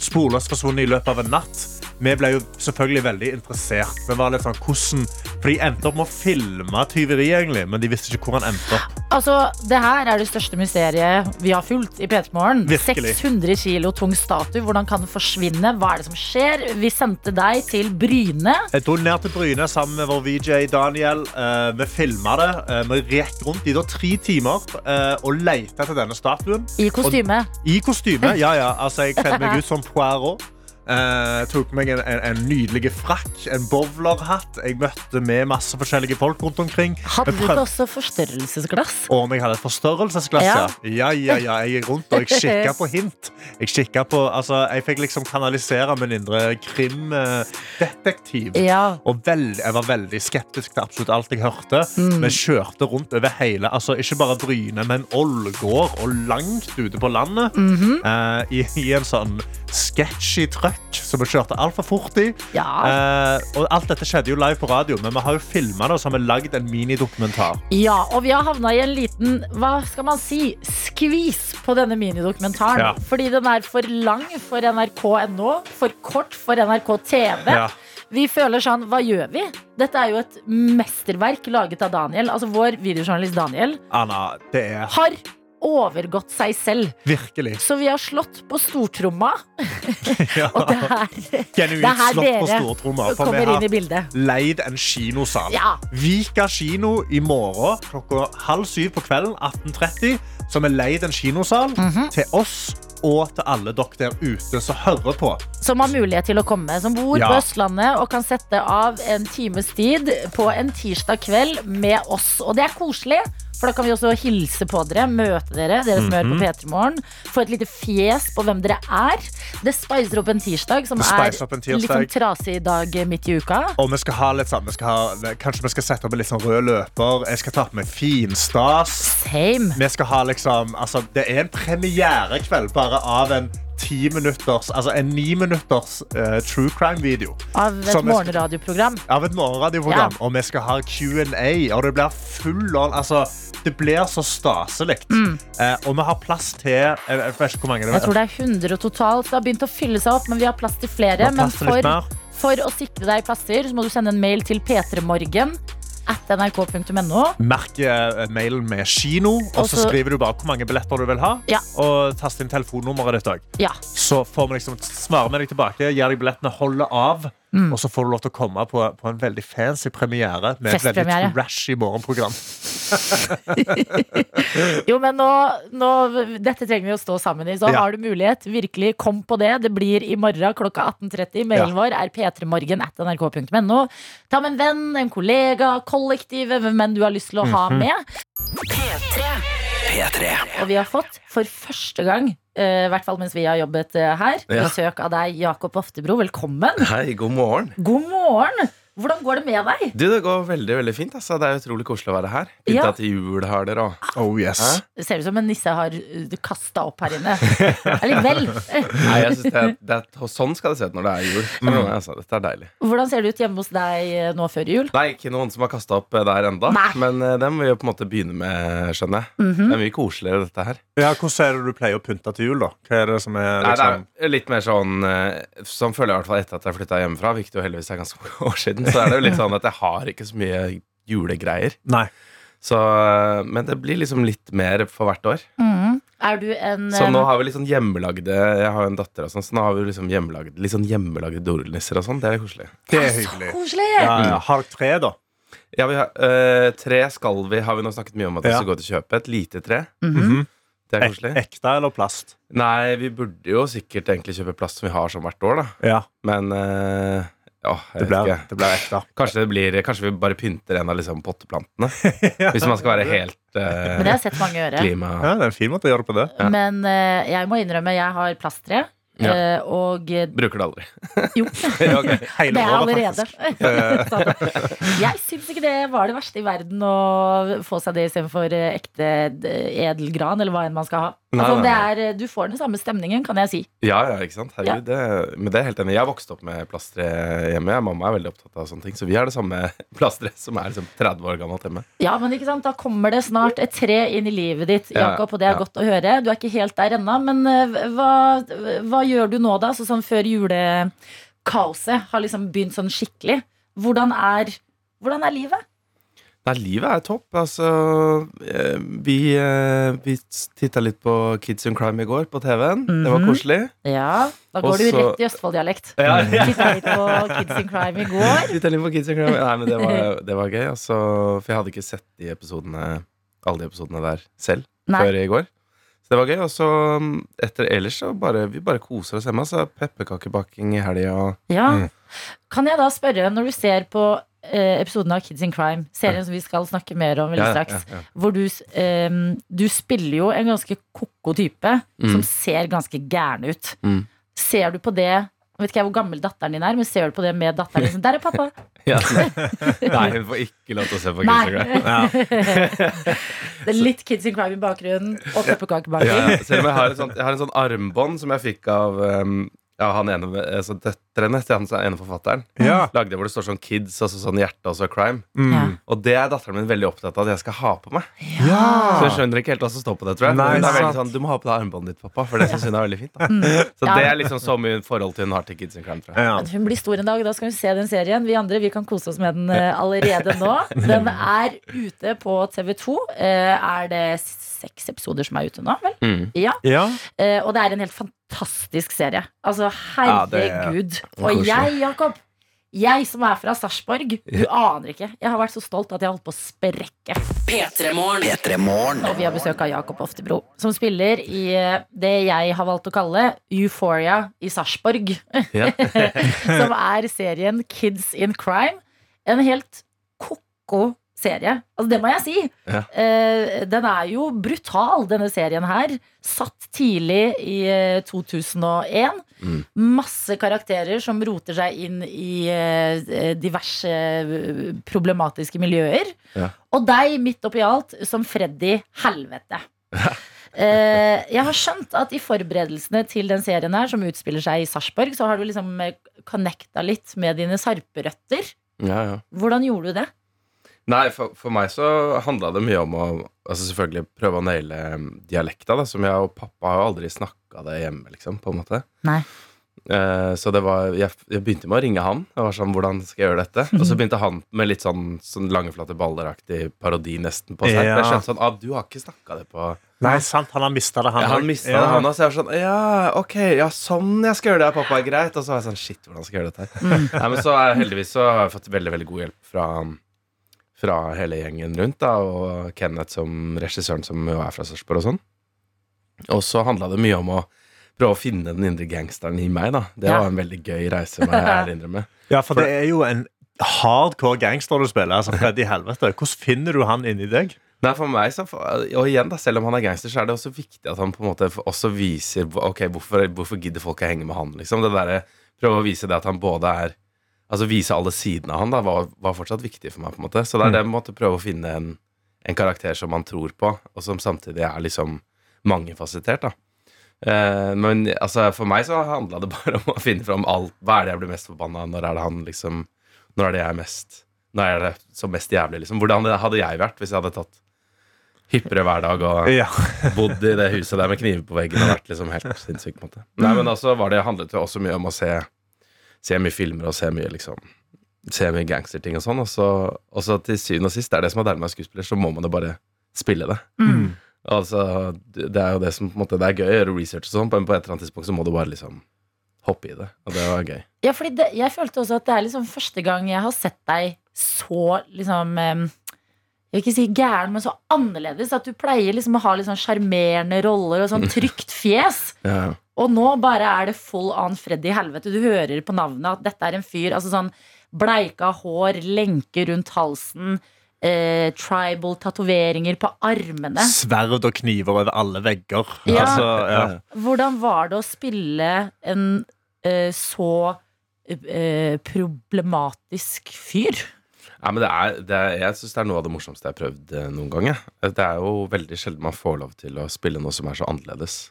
Speaker 3: Sporløst forsvunnet i løpet av en natt. Vi ble jo selvfølgelig veldig interessert. Vi var litt sånn, hvordan, for De endte opp med å filme tyveriet, egentlig, men de visste ikke hvor han endte opp.
Speaker 2: Altså, Det her er det største mysteriet vi har fulgt i P3 Morgen. 600 kilo tung statue. Hvordan kan den forsvinne? Hva er det som skjer? Vi sendte deg til Bryne.
Speaker 3: Jeg dro ned til Bryne sammen med vår VJ Daniel. Uh, vi filma det. Uh, vi gikk rundt i da tre timer uh, og lette etter denne statuen.
Speaker 2: I kostyme.
Speaker 3: I kostyme. Ja, ja. Altså, jeg kledde meg ut som Poirot. Eh, tok meg en, en, en nydelig frakk, en bowlerhatt. Jeg møtte med masse forskjellige folk rundt omkring.
Speaker 2: Hadde du ikke også forstørrelsesglass?
Speaker 3: Om jeg hadde et forstørrelsesglass, ja.
Speaker 2: Ja.
Speaker 3: Ja, ja. Jeg gikk rundt og jeg kikka på hint. Jeg kikka på, altså, jeg fikk liksom kanalisere min indre krimdetektiv.
Speaker 2: Ja.
Speaker 3: Og veld, jeg var veldig skeptisk til absolutt alt jeg hørte.
Speaker 2: Mm.
Speaker 3: Vi kjørte rundt over hele, altså ikke bare Bryne, men Ålgård og langt ute på landet.
Speaker 2: Mhm.
Speaker 3: eh, i, I en sånn sketchy truck som vi kjørte altfor fort i.
Speaker 2: ja.
Speaker 3: Eh, og alt dette skjedde jo live på radio, men vi har jo filma det og så har vi lagd en minidokumentar.
Speaker 2: Ja, og vi har havna i en liten hva skal man si, skvis på denne minidokumentaren.
Speaker 3: Ja.
Speaker 2: Fordi den er for lang for nrk.no, for kort for NRK TV.
Speaker 3: Ja.
Speaker 2: Vi føler sånn, hva gjør vi? Dette er jo et mesterverk laget av Daniel. Altså vår videojournalist Daniel
Speaker 3: Anna, det er
Speaker 2: har overgått seg selv.
Speaker 3: virkelig
Speaker 2: Så vi har slått på stortromma,
Speaker 3: ja.
Speaker 2: og det er,
Speaker 3: genuint
Speaker 2: er her
Speaker 3: slått på stortromma. For vi
Speaker 2: kommer inn i
Speaker 3: har leid en kinosal.
Speaker 2: Ja.
Speaker 3: Vika kino i morgen klokka halv syv på kvelden 18.30. Så vi leid en kinosal
Speaker 2: Mhm.
Speaker 3: til oss og til alle dere der ute som hører på.
Speaker 2: Som har mulighet til å komme. Som bor
Speaker 3: Ja.
Speaker 2: på Østlandet og kan sette av en times tid på en tirsdag kveld med oss. Og det er koselig, for da kan vi også hilse på dere, møte dere, dere som hører
Speaker 3: Mhm.
Speaker 2: på P3 Morgen. Få et lite fjes på hvem dere er. Det spicer opp en tirsdag, som er
Speaker 3: en
Speaker 2: litt sånn trasig dag midt i uka.
Speaker 3: Og vi skal ha litt sånn, vi skal ha, Kanskje vi skal sette opp en litt sånn rød løper. Jeg skal ta på meg finstas.
Speaker 2: Same.
Speaker 3: Vi skal ha liksom altså, Det er en premierekveld bare av en ti minutters, altså en ni minutters uh, true crime-video.
Speaker 2: Av et morgenradioprogram.
Speaker 3: Av et morgenradioprogram.
Speaker 2: Ja.
Speaker 3: Og vi skal ha Q&A, og det blir full on Altså, det blir så staselig. Eh, og vi har plass til Jeg, jeg vet ikke hvor mange det
Speaker 2: er. Jeg tror det er 100 totalt. Det har begynt å fylle seg opp, men vi har plass til flere.
Speaker 3: Plass til men
Speaker 2: for, for å sikre deg plasser, så må du sende en mail til p3morgen at nrk.no.
Speaker 3: Merk eh, mailen med kino, og så skriver du bare hvor mange billetter du vil ha.
Speaker 2: Ja.
Speaker 3: Og tast inn telefonnummeret ditt òg.
Speaker 2: Ja.
Speaker 3: Så får vi liksom svare med deg tilbake, gir deg billettene, holder av.
Speaker 2: Mm.
Speaker 3: Og så får du lov til å komme på, på en veldig fancy premiere med et veldig trashy morgenprogram.
Speaker 2: Jo, men nå, nå Dette trenger vi å stå sammen i. Så
Speaker 3: Ja.
Speaker 2: har du mulighet, virkelig kom på det. Det blir i morgen klokka 18.30. Mailen
Speaker 3: Ja.
Speaker 2: vår er p3morgen at nrk.no. Ta med en venn, en kollega, kollektivet, hvem enn du har lyst til å ha
Speaker 3: Mhm.
Speaker 2: med.
Speaker 4: P3.
Speaker 2: Og vi har fått for første gang, i hvert fall mens vi har jobbet eh, her, besøk av deg, Jakob Oftebro. Velkommen.
Speaker 6: Hei, god morgen.
Speaker 2: God morgen. Hvordan går det med deg?
Speaker 6: Du, Det går veldig veldig fint. Altså. Det er utrolig koselig å være her. Pynta
Speaker 2: Ja.
Speaker 6: til jul har dere òg.
Speaker 3: Oh yes.
Speaker 6: Hæ?
Speaker 2: Det ser ut som en nisse har kasta opp her inne. Allikevel.
Speaker 6: Nei, jeg synes det, er- det er, Sånn skal det se ut når det er jul.
Speaker 3: Mm.
Speaker 6: Men, altså, dette er deilig.
Speaker 2: Hvordan ser det ut hjemme hos deg eh, nå før jul?
Speaker 6: Nei, ikke noen som har kasta opp eh, der enda
Speaker 2: Nei.
Speaker 6: Men uh, det må vi jo på en måte begynne med, skjønner jeg.
Speaker 2: Mhm.
Speaker 6: Det er mye koseligere, dette her.
Speaker 3: Ja, hvordan er det du pleier å pynte til jul, da? Hva er det som er
Speaker 6: Nei,
Speaker 3: liksom
Speaker 6: det er litt mer sånn eh, Sånn føler jeg i hvert fall etter at jeg flytta hjemmefra, hvilket jo heldigvis er ganske mange år siden. Så er det jo litt sånn at jeg har ikke så mye julegreier.
Speaker 3: Nei.
Speaker 6: Så, eh, men det blir liksom litt mer for hvert år.
Speaker 2: Mm. Er du en
Speaker 6: Så
Speaker 2: eh,
Speaker 6: nå har vi sånn hjemmelagde Jeg har jo en datter og sånn, så nå har vi liksom hjemmelagde, litt sånn hjemmelagde dorullnisser og sånn. Det er koselig.
Speaker 3: Det er
Speaker 2: Så
Speaker 3: hyggelig.
Speaker 2: koselig!
Speaker 3: Ja, ja. Har dere tre, da?
Speaker 6: Ja, vi har, øh, tre skal vi, har vi nå snakket mye om at vi
Speaker 3: Ja.
Speaker 6: skal gå til kjøpe. Et lite tre.
Speaker 2: Mhm.
Speaker 3: -hmm.
Speaker 6: Det er
Speaker 3: Ek,
Speaker 6: koselig.
Speaker 3: ekte eller plast?
Speaker 6: Nei, vi burde jo sikkert egentlig kjøpe plast som vi har sånn hvert år, da.
Speaker 3: Ja,
Speaker 6: Men eh, ja, jeg
Speaker 3: det
Speaker 6: vet
Speaker 3: blir,
Speaker 6: ikke.
Speaker 3: det blir ekte.
Speaker 6: Kanskje, det blir, kanskje vi bare pynter en av liksom potteplantene. Hvis man skal være helt uh,
Speaker 2: Men det har jeg sett mange gjøre.
Speaker 6: klima...
Speaker 3: Ja, det er en fin måte å gjøre på det.
Speaker 6: Ja.
Speaker 2: Men uh, jeg må innrømme, jeg har plasttre.
Speaker 6: Ja.
Speaker 2: eh, og
Speaker 6: Bruker det aldri.
Speaker 2: jo,
Speaker 6: Ja, ok.
Speaker 2: Det er allerede. Jeg syns ikke det var det verste i verden å få seg det istedenfor ekte edelgran, eller hva enn man skal ha.
Speaker 6: Nei,
Speaker 2: Altså,
Speaker 6: nei, nei.
Speaker 2: er, eh, du får den samme stemningen, kan jeg si.
Speaker 6: Ja, ja, ikke sant? Herregud, det, men det er helt enig. Jeg vokste opp med plastre hjemme. Mamma er veldig opptatt av sånne ting. Så vi har det samme plasteret som er liksom 30 år gammelt hjemme.
Speaker 2: Ja, men ikke sant, Da kommer det snart et tre inn i livet ditt, Jakob, og det er
Speaker 6: ja.
Speaker 2: godt å høre. Du er ikke helt der ennå, men eh, hva, hva gjør du nå, da? Så sånn før julekaoset har liksom begynt sånn skikkelig. Hvordan er, hvordan er livet?
Speaker 6: Nei, livet er topp. Altså, eh, vi, eh, vi titta litt på Kids in Crime i går på TV-en. Det var
Speaker 2: Mhm.
Speaker 6: koselig.
Speaker 2: Ja, da går
Speaker 6: Også...
Speaker 2: du rett i Østfold-dialekt.
Speaker 6: Ja, ja.
Speaker 2: Titta litt på Kids in Crime i går.
Speaker 6: Titta litt på Kids in Crime. Nei, men det var, det var gøy. Altså, for jeg hadde ikke sett de episodene, alle de episodene der selv
Speaker 2: Nei.
Speaker 6: før i går. Så det var gøy. Og så mm, etter ellers så bare vi bare koser oss hjemme. Altså, pepperkakebaking i helga
Speaker 2: Ja.
Speaker 6: Mm.
Speaker 2: Kan jeg da spørre, når du ser på episoden av Kids in Crime, serien som vi skal snakke mer om veldig
Speaker 6: ja,
Speaker 2: straks,
Speaker 6: ja, ja.
Speaker 2: hvor du, s- du spiller jo en ganske ko-ko type som ser ganske gæren ut.
Speaker 6: Mm.
Speaker 2: Ser du på det jeg vet ikke hvor gammel datteren din er, men ser du på det med datteren din? Der er pappa!
Speaker 6: Ja, nei. hun får ikke lov til å se på Kids in Crime.
Speaker 2: det er litt Kids in Crime i bakgrunnen, og pepperkakebaking.
Speaker 6: Ja, ja. Jeg har, sånt, jeg har en sånn armbånd som jeg fikk av um, ja, han ene, altså døtrene til han er ene forfatteren.
Speaker 3: Ja.
Speaker 6: Lagde hvor det står sånn kids, altså sånn hjerte og så crime.
Speaker 3: Mm.
Speaker 2: Ja.
Speaker 6: Og det er datteren min veldig opptatt av at jeg skal ha på meg. Så
Speaker 3: jeg
Speaker 6: hun skjønner ikke helt hva som står på det, tror jeg.
Speaker 3: Nei,
Speaker 6: det er veldig sånn, Du må ha på deg armbåndet ditt, pappa, for det syns hun er veldig fint. da Så
Speaker 2: Ja.
Speaker 6: det er liksom så mye forhold til hun har til kids in crime, tror jeg.
Speaker 3: Ja.
Speaker 2: Hun blir stor en dag, da skal hun se den serien. Vi andre vi kan kose oss med den eh, allerede nå. Den er ute på TV2. Eh, er det seks episoder som er ute nå, vel?
Speaker 6: Mm.
Speaker 2: Ja.
Speaker 3: Ja.
Speaker 2: Eh, og det er en helt fantastisk serie. Altså,
Speaker 6: er-
Speaker 2: herregud.
Speaker 6: Ja,
Speaker 2: og jeg, Jakob, jeg som er fra Sarpsborg, du aner ikke. Jeg har vært så stolt at jeg holdt på å sprekke.
Speaker 1: P3morgen.
Speaker 2: Og vi har besøk av Jakob Oftebro, som spiller i eh, det jeg har valgt å kalle Euphoria i Sarpsborg.
Speaker 6: Ja.
Speaker 2: som er serien Kids in Crime. En helt ko-ko serie. Altså, det må jeg si.
Speaker 6: Ja.
Speaker 2: Uh, den er jo brutal, denne serien her. Satt tidlig i eh, 2001.
Speaker 6: Mm.
Speaker 2: Masse karakterer som roter seg inn i uh, diverse eh, problematiske miljøer.
Speaker 6: Ja.
Speaker 2: Og deg, midt oppi alt, som Freddy Helvete. Uh, jeg har skjønt at i forberedelsene til den serien her, som utspiller seg i Sarpsborg, så har du liksom eh, connecta litt med dine sarperøtter.
Speaker 6: Ja, ja.
Speaker 2: Hvordan gjorde du det?
Speaker 6: Nei, for, for meg så handla det mye om å altså selvfølgelig prøve å naile um, dialekta, da, som jeg og pappa har jo aldri snakka det hjemme, liksom, på en måte.
Speaker 2: Nei.
Speaker 6: Eh, så det var jeg, jeg begynte med å ringe han. Jeg var sånn, hvordan skal jeg gjøre dette? Og så begynte han med litt sånn, sånn langeflate balleraktig parodi nesten på seg.
Speaker 3: Ja.
Speaker 6: Jeg skjønte sånn, ah, du har ikke snakka det på
Speaker 3: Nei, sant, han har mista det, han
Speaker 6: ja, Han mista
Speaker 3: Ja.
Speaker 6: det, han også. Jeg var sånn, ja, ok, ja, sånn jeg skal gjøre det, pappa, er greit. Og så var jeg sånn, shit, hvordan skal jeg gjøre dette her? Nei, men så er, heldigvis så har jeg fått veldig, veldig god hjelp fra fra hele gjengen rundt, da, og Kenneth som regissøren som jo er fra Sarpsborg og sånn. Og så handla det mye om å prøve å finne den indre gangsteren i meg, da. Det
Speaker 2: Ja.
Speaker 6: var en veldig gøy reise, må jeg ærlig innrømme.
Speaker 3: Ja, for det er jo en hardcore gangster du spiller. Altså, Freddy Helvete. Hvordan finner du han inni deg?
Speaker 6: Nei, for meg så, Og igjen, da, selv om han er gangster, så er det også viktig at han på en måte også viser Ok, hvorfor, hvorfor gidder folk å henge med han, liksom? Det der, Prøve å vise det at han både er Altså vise alle sidene av han da var, var fortsatt viktig for meg, på en måte. Så det er det med å prøve å finne en, en karakter som man tror på, og som samtidig er liksom mangefasettert, da. Eh, men altså, for meg så handla det bare om å finne fram alt. Hva er det jeg blir mest forbanna av? Når er det han liksom Når er det jeg er mest Når er det som mest jævlig, liksom? Hvordan hadde jeg vært hvis jeg hadde tatt hyppigere hver dag og
Speaker 3: Ja.
Speaker 6: bodd i det huset der med kniver på veggen og vært liksom helt sinnssyk. på en måte Nei, men altså var det handlet det også mye om å se Se mye filmer og se mye liksom Se mye gangsterting og sånn. Og så, og så til syvende og sist, det er det som er deilig med å være skuespiller, så må man jo bare spille det.
Speaker 2: Mm.
Speaker 6: Altså, det er jo det som på en måte Det er gøy å gjøre research og sånn, men på et eller annet tidspunkt så må du bare liksom hoppe i det. Og det var gøy.
Speaker 2: Ja, fordi det, jeg følte også at det er liksom første gang jeg har sett deg så liksom jeg vil ikke si gæren, men så annerledes. At du pleier liksom å ha litt sånn sjarmerende roller og sånn trygt fjes.
Speaker 6: Ja.
Speaker 2: Og nå bare er det full on Freddy helvete. Du hører på navnet at dette er en fyr. Altså sånn bleika hår, lenke rundt halsen, eh, tribal tatoveringer på armene.
Speaker 3: Sverd og kniver over alle vegger.
Speaker 2: Ja.
Speaker 3: Altså, ja.
Speaker 2: Hvordan var det å spille en eh, så eh, problematisk fyr?
Speaker 6: Ja, men det er, det er, jeg syns det er noe av det morsomste jeg har prøvd eh, noen gang. jeg. Det er jo veldig sjelden man får lov til å spille noe som er så annerledes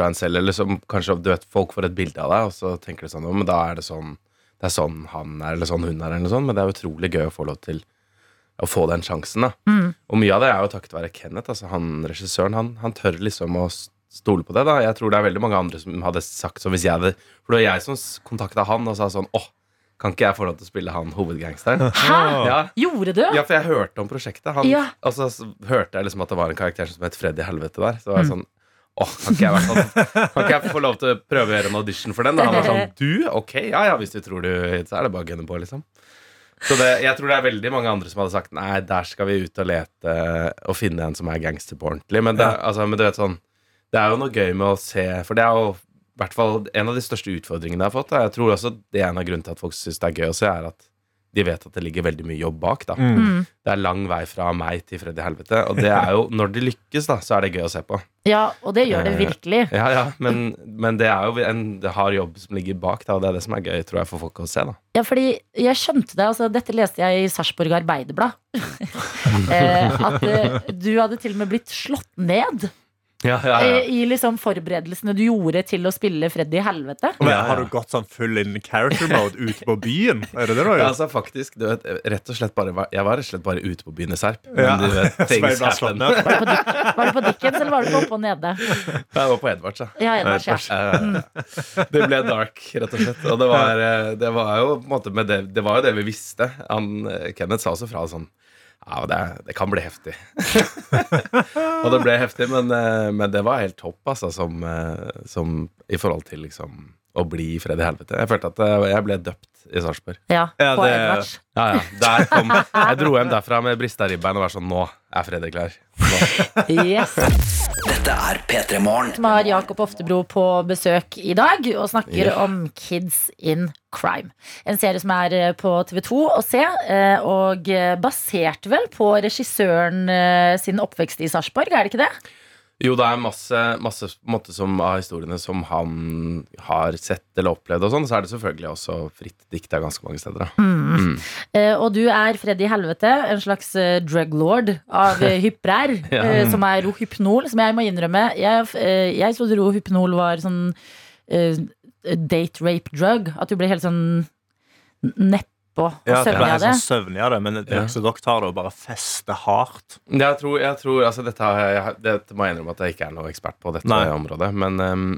Speaker 6: fra en selv. Eller som kanskje du vet, folk får et bilde av deg, og så tenker de sånn men da er det sånn Det er sånn han er, eller sånn hun er, eller noe sånt. Men det er utrolig gøy å få lov til å få den sjansen, da.
Speaker 2: Mm.
Speaker 6: Og mye av det er jo takket være Kenneth. Altså han regissøren, han, han tør liksom å stole på det, da. Jeg tror det er veldig mange andre som hadde sagt sånn hvis jeg hadde For det var jeg som kontakta han og sa sånn åh, kan ikke jeg få lov til å spille han hovedgangsteren?
Speaker 2: Hæ?
Speaker 6: Ja,
Speaker 2: Gjorde du?
Speaker 6: ja, for jeg hørte om prosjektet. Han,
Speaker 2: Ja.
Speaker 6: Og så hørte jeg liksom at det var en karakter som het Freddy Helvete der. Så var jeg sånn Åh, kan hvert fall- kan ikke jeg få lov til å prøve å gjøre en audition for den? Da? Han var sånn Du? Ok, ja ja, hvis du tror du Så er det bare å gunne på, liksom. Så det, jeg tror det er veldig mange andre som hadde sagt Nei, der skal vi ut og lete og finne en som er gangster på ordentlig. Men, det, altså, men du vet sånn Det er jo noe gøy med å se For det er jo i hvert fall en av de største utfordringene jeg har fått. da. Jeg tror også det er en av grunnene til at folk syns det er gøy å se, er at de vet at det ligger veldig mye jobb bak. da
Speaker 2: Mm.
Speaker 6: det er lang vei fra meg til Freddy Helvete. Og det er jo, når det lykkes, da, så er det gøy å se på.
Speaker 2: Ja, og det gjør det virkelig.
Speaker 6: Ja, ja, Men, men det er jo en hard jobb som ligger bak, da, og det er det som er gøy tror jeg, for folk å se. da
Speaker 2: Ja, fordi jeg skjønte det, altså Dette leste jeg i Sarpsborg Arbeiderblad. eh, at eh, du hadde til og med blitt slått ned
Speaker 6: Ja, ja,
Speaker 2: ja. i liksom forberedelsene du gjorde til å spille Freddy Helvete.
Speaker 3: Men. Har du gått sånn full in character mode ute på byen? Er det det du har
Speaker 6: Ja,
Speaker 3: gjort?
Speaker 6: altså faktisk, du vet, rett og slett bare, Jeg var rett og slett bare ute på byen i Serp. Men
Speaker 3: Ja.
Speaker 6: du vet, things happen.
Speaker 2: Var du, på, var det på Dickens, eller var du på Oppe og Nede?
Speaker 6: Jeg var på Edvards, ja.
Speaker 2: Ja, Edvard, ja.
Speaker 6: Eh, Det ble dark, rett og slett. Og det var, eh, det var jo på en måte med det, det var jo det vi visste. Han, eh, Kenneth sa også fra sånn Ja, det, det kan bli heftig. og det ble heftig, men, eh, men det var helt topp, altså, som, eh, som i forhold til liksom å bli fred i Helvete. Jeg følte at eh, jeg ble døpt i Sarpsborg.
Speaker 2: ja,
Speaker 3: Ja,
Speaker 2: på
Speaker 3: det-
Speaker 2: Edvards.
Speaker 6: Ja, ja. Der kom, jeg dro hjem derfra med brista ribbein og var sånn Nå er Freddy klar. Nå.
Speaker 2: Yes.
Speaker 4: Dette er P3 Morgen.
Speaker 2: Som har Jakob Oftebro på besøk i dag og snakker
Speaker 6: yeah.
Speaker 2: om Kids in Crime. En serie som er eh, på TV2 å se, eh, og eh, basert vel på regissøren sin oppvekst i Sarpsborg, er det ikke det?
Speaker 6: Jo, det er masse, masse måte, som, av historiene som han har sett eller opplevd, og sånn, så er det selvfølgelig også fritt dikt av ganske mange steder. Mm.
Speaker 2: Mm. Eh, og du er Freddy Helvete, en slags eh, drug lord av hyprær,
Speaker 6: Ja.
Speaker 2: eh, som er Rohypnol, som jeg må innrømme. Jeg, eh, jeg trodde Rohypnol var sånn eh, date rape drug. At du ble helt sånn nedpå og
Speaker 3: Ja, det
Speaker 2: søvnig av det.
Speaker 3: sånn søvnig av det, men det som dere tar det og bare fester hardt.
Speaker 6: Jeg tror, jeg tror altså dette, jeg, dette må jeg innrømme at jeg ikke er noe ekspert på, dette
Speaker 3: Nei.
Speaker 6: området. Men, um,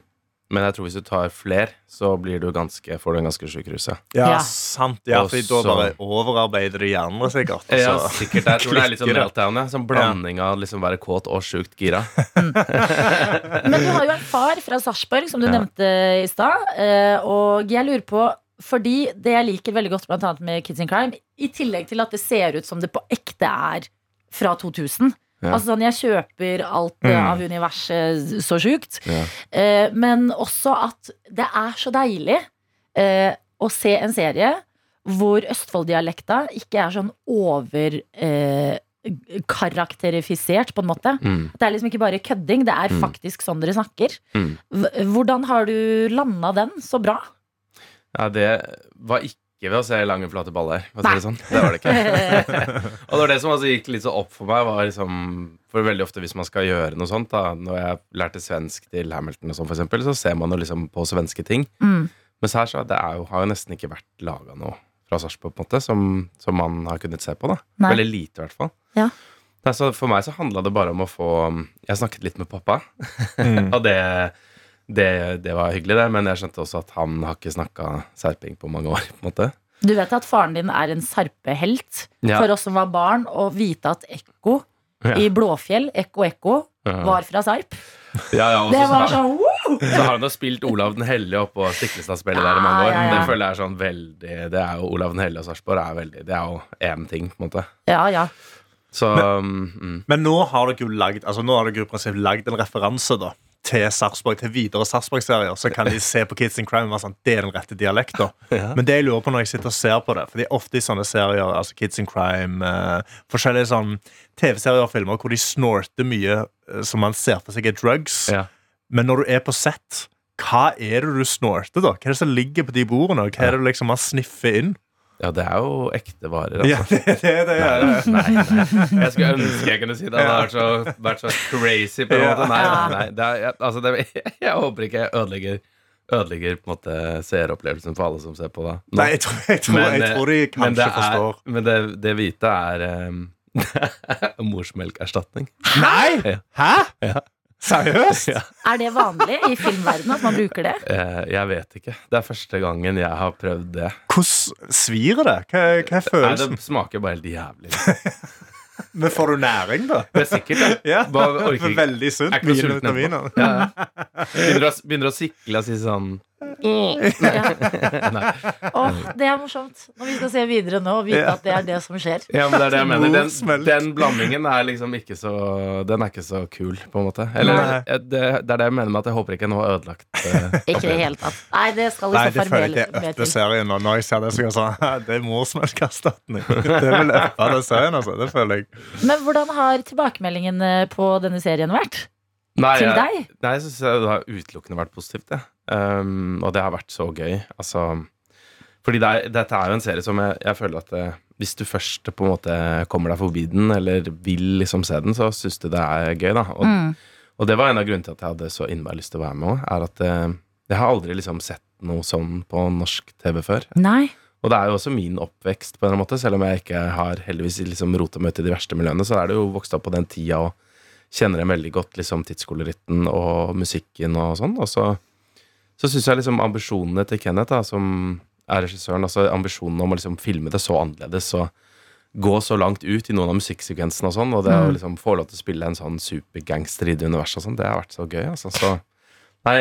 Speaker 6: men jeg tror hvis du tar fler, så blir du ganske, får du en ganske sjuk ruse.
Speaker 3: Ja,
Speaker 2: Ja.
Speaker 3: sant. Ja, for da bare overarbeider du hjernen sikkert. Så.
Speaker 6: Ja, sikkert. Jeg tror det er litt sånn meltdown. Ja. Sånn blanding av liksom være kåt og sjukt gira.
Speaker 2: Men du har jo en far fra Sarpsborg, som du
Speaker 6: Ja.
Speaker 2: nevnte i stad. eh, Og jeg lurer på fordi det jeg liker veldig godt blant annet med Kids in Crime, i tillegg til at det ser ut som det på ekte er fra 2000
Speaker 6: Ja.
Speaker 2: Altså sånn, Jeg kjøper alt eh,
Speaker 3: Mm.
Speaker 2: av universet så sjukt.
Speaker 6: Ja.
Speaker 2: Eh, men også at det er så deilig eh, å se en serie hvor Østfold-dialekta ikke er sånn over eh, karakterifisert, på en måte.
Speaker 6: Mm.
Speaker 2: Det er liksom ikke bare kødding, det er
Speaker 6: Mm.
Speaker 2: faktisk sånn dere snakker.
Speaker 6: Mm.
Speaker 2: Hvordan har du landa den så bra?
Speaker 6: Ja, det var ikke ved å se lange, flate baller. For å si det sånn. Det var det ikke. og det var det som altså gikk litt så opp for meg, var liksom For veldig ofte hvis man skal gjøre noe sånt, da Når jeg lærte svensk til Hamilton og sånn, for eksempel, så ser man jo liksom på svenske ting.
Speaker 2: Mm.
Speaker 6: Mens her så det er jo, har jo nesten ikke vært laga noe fra Sarpsborg, på en måte, som, som man har kunnet se på. da
Speaker 2: Nei.
Speaker 6: Veldig lite, i hvert fall.
Speaker 2: Ja.
Speaker 6: Nei, så for meg så handla det bare om å få Jeg snakket litt med pappa,
Speaker 3: Mm.
Speaker 6: og det, det, det var hyggelig, det. Men jeg skjønte også at han har ikke snakka serping på mange år. på en måte
Speaker 2: Du vet at faren din er en sarpehelt.
Speaker 6: Ja.
Speaker 2: For oss som var barn, å vite at Ekko
Speaker 6: Ja.
Speaker 2: i Blåfjell, Ekko Ekko,
Speaker 6: Ja.
Speaker 2: var fra Sarp.
Speaker 6: Ja, ja,
Speaker 2: Det var sånn!
Speaker 6: Så har han jo spilt Olav den hellige oppå Stiklestad-spillet der i mange år.
Speaker 2: ja, ja.
Speaker 6: Det føler jeg er sånn veldig Det er jo Olav den hellige og Sarpsborg er veldig Det er jo én ting, på en måte.
Speaker 2: Ja, ja.
Speaker 6: Så mm,
Speaker 3: Men nå har dere jo lagd altså en referanse da til Sarpsborg, til videre Sarpsborg-serier. Så kan de se på Kids in Crime og være sånn, det er den rette dialekten.
Speaker 6: Ja.
Speaker 3: Men det jeg lurer på når jeg sitter og ser på det for det er ofte i sånne serier, altså Kids in Crime uh, Forskjellige sånn TV-serier og filmer hvor de snorter mye uh, som man ser for seg er drugs.
Speaker 6: ja.
Speaker 3: Men når du er på sett, hva er det du snorter, da? Hva er det som ligger på de bordene? Hva er det du liksom man sniffer inn?
Speaker 6: Ja, det er jo ekte varer,
Speaker 3: Ja,
Speaker 6: altså.
Speaker 3: det, det, det, er det.
Speaker 6: Nei, nei. Jeg skulle ønske jeg kunne si det. Det hadde vært så, vært så crazy. på en måte Nei, nei, nei. Det er, jeg, altså, det, jeg håper ikke jeg ødelegger Ødelegger på en måte seeropplevelsen for alle som ser på det. nå.
Speaker 3: Nei, jeg tror, jeg tror,
Speaker 6: Men,
Speaker 3: jeg
Speaker 6: eh,
Speaker 3: tror de
Speaker 6: men
Speaker 3: kanskje
Speaker 6: det er,
Speaker 3: forstår.
Speaker 6: Men det, det hvite er um, morsmelkerstatning.
Speaker 3: Nei!
Speaker 6: Ja.
Speaker 3: Hæ?
Speaker 6: Ja.
Speaker 3: Seriøst?
Speaker 6: Ja.
Speaker 2: Er det vanlig i filmverdenen at man bruker det?
Speaker 6: Eh, jeg vet ikke. Det er første gangen jeg har prøvd det.
Speaker 3: Hvordan svir det? Hva, hva er
Speaker 6: Nei, det smaker bare helt jævlig.
Speaker 3: Men får du næring, da?
Speaker 6: Det er sikkert det.
Speaker 3: Ja,
Speaker 6: Bare orker ikke.
Speaker 3: Veldig sunt.
Speaker 6: Er
Speaker 3: Mye vitaminer.
Speaker 6: Ja. Begynner, å, begynner å sikle og si sånn
Speaker 2: Ja. Åh, det er morsomt. Når vi skal se videre nå og vite at det er det som skjer.
Speaker 6: Ja, men det er det jeg mener. Den, den blandingen er liksom ikke så Den er ikke så kul, på en måte. Eller eh, det, det er det jeg mener med at jeg håper ikke noe har ødelagt uh,
Speaker 2: Ikke det hele tatt. Nei, det skal
Speaker 3: Nei,
Speaker 2: liksom
Speaker 3: det føler jeg ikke er øppe serien. Og når jeg ser det, så jeg sånn Det er morsmelkerstatning. Det vil øppe den serien, altså. Det føler jeg.
Speaker 2: Men hvordan har tilbakemeldingen eh, på denne serien vært?
Speaker 6: Nei,
Speaker 2: Til
Speaker 6: jeg-
Speaker 2: deg?
Speaker 6: Nei, jeg syns det har utelukkende vært positivt, det. Um, og det har vært så gøy. Altså Fordi det er, dette er jo en serie som jeg, jeg føler at det, hvis du først på en måte kommer deg forbi den, eller vil liksom se den, så syns du det er gøy, da. Og,
Speaker 2: Mm.
Speaker 6: og det var en av grunnene til at jeg hadde så innmari lyst til å være med òg, er at eh, jeg har aldri liksom sett noe sånn på norsk TV før.
Speaker 2: Nei.
Speaker 6: Og det er jo også min oppvekst, på en måte, selv om jeg ikke har heldigvis liksom rota meg ut i de verste miljøene, så er det jo vokst opp på den tida og kjenner jeg veldig godt liksom tidsskoleritten og musikken og sånn. Og så, så syns jeg liksom ambisjonene til Kenneth, da, som er regissøren, altså ambisjonene om å liksom filme det så annerledes og gå så langt ut i noen av musikksekvensene og sånn, og det å liksom få lov til å spille en sånn supergangster i det universet og sånn, det har vært så gøy, altså. Så Nei,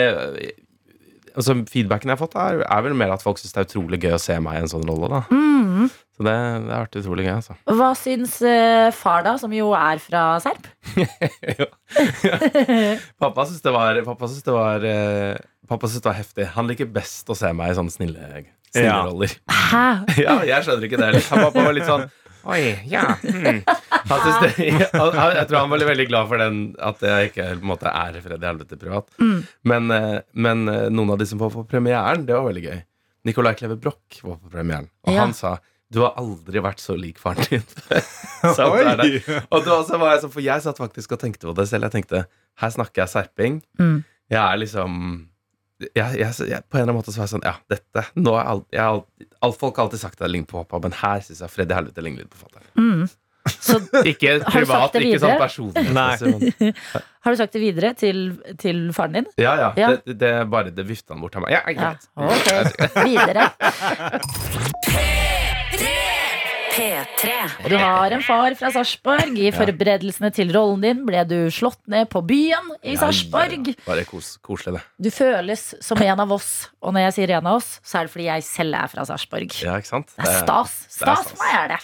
Speaker 6: altså feedbacken jeg har fått, er, er vel mer at folk syns det er utrolig gøy å se meg i en sånn rolle, da.
Speaker 2: Mm.
Speaker 6: Så det, det har vært utrolig gøy, altså.
Speaker 2: Hva syns uh, far, da, som jo er fra Serp?
Speaker 6: Pappa syns det var Pappa synes det var eh, Pappa synes det var heftig. Han liker best å se meg i sånne snille, snille
Speaker 3: Ja.
Speaker 6: roller.
Speaker 2: Hæ?
Speaker 6: Ja, jeg skjønner ikke det. Han Pappa var litt sånn Oi, ja Mm. han det, han- Jeg tror han var veldig glad for den at jeg ikke på en måte er Freddy Helvete privat. Men, eh, men eh, noen av de som var på premieren, det var veldig gøy. Nicolai Kleve Broch var på premieren, og
Speaker 2: Ja.
Speaker 6: han sa du har aldri vært så lik faren din. Så er. Og da så var jeg sånn, for jeg satt faktisk og tenkte på det selv. Jeg tenkte, her snakker jeg serping.
Speaker 2: Mm.
Speaker 6: Jeg er liksom jeg, jeg, jeg, På en eller annen måte så var jeg sånn, ja, dette nå er alt, jeg, alt, Folk har alltid sagt at det ligner på pappa, men her syns jeg Freddy Helvete ligner litt på fatter'n.
Speaker 2: Mm.
Speaker 6: Ikke privat, ikke sånn personlig.
Speaker 3: Nei.
Speaker 2: Har du sagt det videre til, til faren din?
Speaker 6: ja, ja.
Speaker 2: Ja.
Speaker 6: Det, det bare det vifta han bort til meg. Ja,
Speaker 2: Ja.
Speaker 6: okay.
Speaker 2: Ok, videre.
Speaker 1: P3.
Speaker 2: Og du har en far fra Sarpsborg. I forberedelsene til rollen din ble du slått ned på byen i Sarpsborg.
Speaker 6: Ja, ja. Bare kos, koselig, det.
Speaker 2: Du føles som en av oss, og når jeg sier en av oss, så er det fordi jeg selv er fra Sarpsborg.
Speaker 6: Ja, ikke sant?
Speaker 2: Det er stas. Stas for meg er det.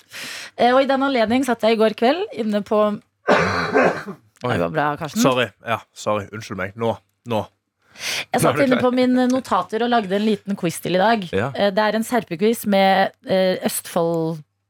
Speaker 2: Eh, Og i den anledning satt jeg i går kveld inne på
Speaker 6: Oi.
Speaker 2: Det går bra, Karsten.
Speaker 3: Sorry. Ja, sorry. Unnskyld meg. Nå. Nå.
Speaker 2: Jeg satt inne på min notater og lagde en liten quiz til i dag.
Speaker 6: Ja.
Speaker 2: Eh, Det er en serpequiz med eh,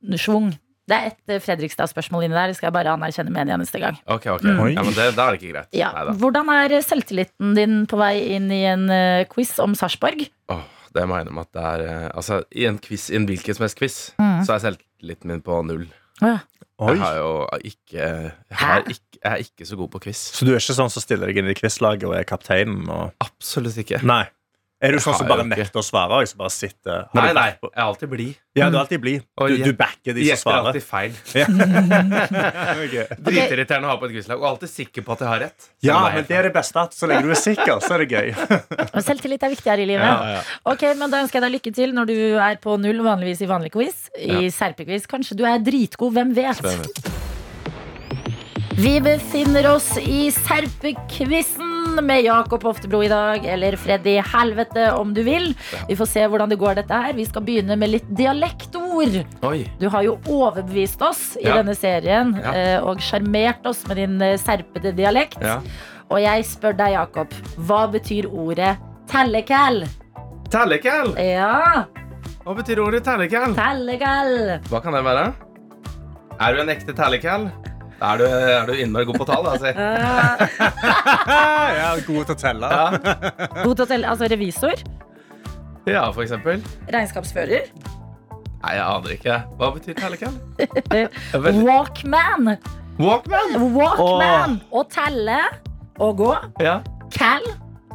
Speaker 2: Østfold-schwung. Det er et eh, Fredrikstad-spørsmål inni der. Det skal jeg bare anerkjenne med en eneste gang.
Speaker 6: Ok, ok.
Speaker 3: Mm.
Speaker 6: Ja, men det, Da er det ikke greit.
Speaker 2: Ja.
Speaker 6: Neida.
Speaker 2: Hvordan er selvtilliten din på vei inn i en uh, quiz om Sarpsborg?
Speaker 6: Oh, det må jeg innrømme at det er uh, Altså, i en quiz, i en hvilken som helst quiz,
Speaker 2: Mm.
Speaker 6: så er selvtilliten min på null.
Speaker 2: Oh, ja.
Speaker 3: Oi.
Speaker 6: Jeg har jo ikke Jeg, har ikke jeg er ikke så god på quiz.
Speaker 3: Så du er ikke sånn som stiller deg inn i quizlaget og er kapteinen? Og...
Speaker 6: Absolutt ikke.
Speaker 3: Nei. Er du sånn som bare nekter å svare? Og bare sitter
Speaker 6: Nei, nei. Jeg er alltid blid.
Speaker 3: Ja, du er alltid blid. Du, du backer de som
Speaker 6: Gjetter
Speaker 3: svarer.
Speaker 6: alltid feil. Dritirriterende å ha på et quizlag. Og alltid sikker på at jeg har rett.
Speaker 3: Ja, men det er det beste. at Så lenge du er sikker, så er det gøy.
Speaker 2: Men selvtillit er viktig her i livet.
Speaker 3: Ja, ja.
Speaker 2: Ok, men Da ønsker jeg deg lykke til når du er på null vanligvis i vanlig quiz. I serpequiz kanskje du er dritgod, hvem vet? Vi befinner oss i Serpekvissen med Jakob Oftebro i dag, eller Freddy Helvete om du vil. Vi får se hvordan det går dette her. Vi skal begynne med litt dialektord.
Speaker 6: Oi.
Speaker 2: Du har jo overbevist oss i
Speaker 6: Ja.
Speaker 2: denne serien
Speaker 6: Ja.
Speaker 2: eh, og sjarmert oss med din eh, serpete dialekt.
Speaker 6: Ja.
Speaker 2: Og jeg spør deg, Jakob, hva betyr ordet tellekæl?
Speaker 6: Tellekæl!
Speaker 2: Ja,
Speaker 6: Hva betyr ordet tellekæl?
Speaker 2: tellekæl.
Speaker 6: Hva kan det være? Er du en ekte tellekæl? Er du, er du innmari god på tall, da. Si.
Speaker 3: Jeg er god til å telle.
Speaker 6: Ja.
Speaker 2: God til å telle, altså revisor.
Speaker 6: ja, for eksempel.
Speaker 2: Regnskapsfører.
Speaker 6: Nei, jeg aner ikke. Hva betyr tellekæl?
Speaker 2: Walkman.
Speaker 6: Walkman!
Speaker 2: Walkman. Å telle og gå.
Speaker 6: Ja.
Speaker 2: Cal.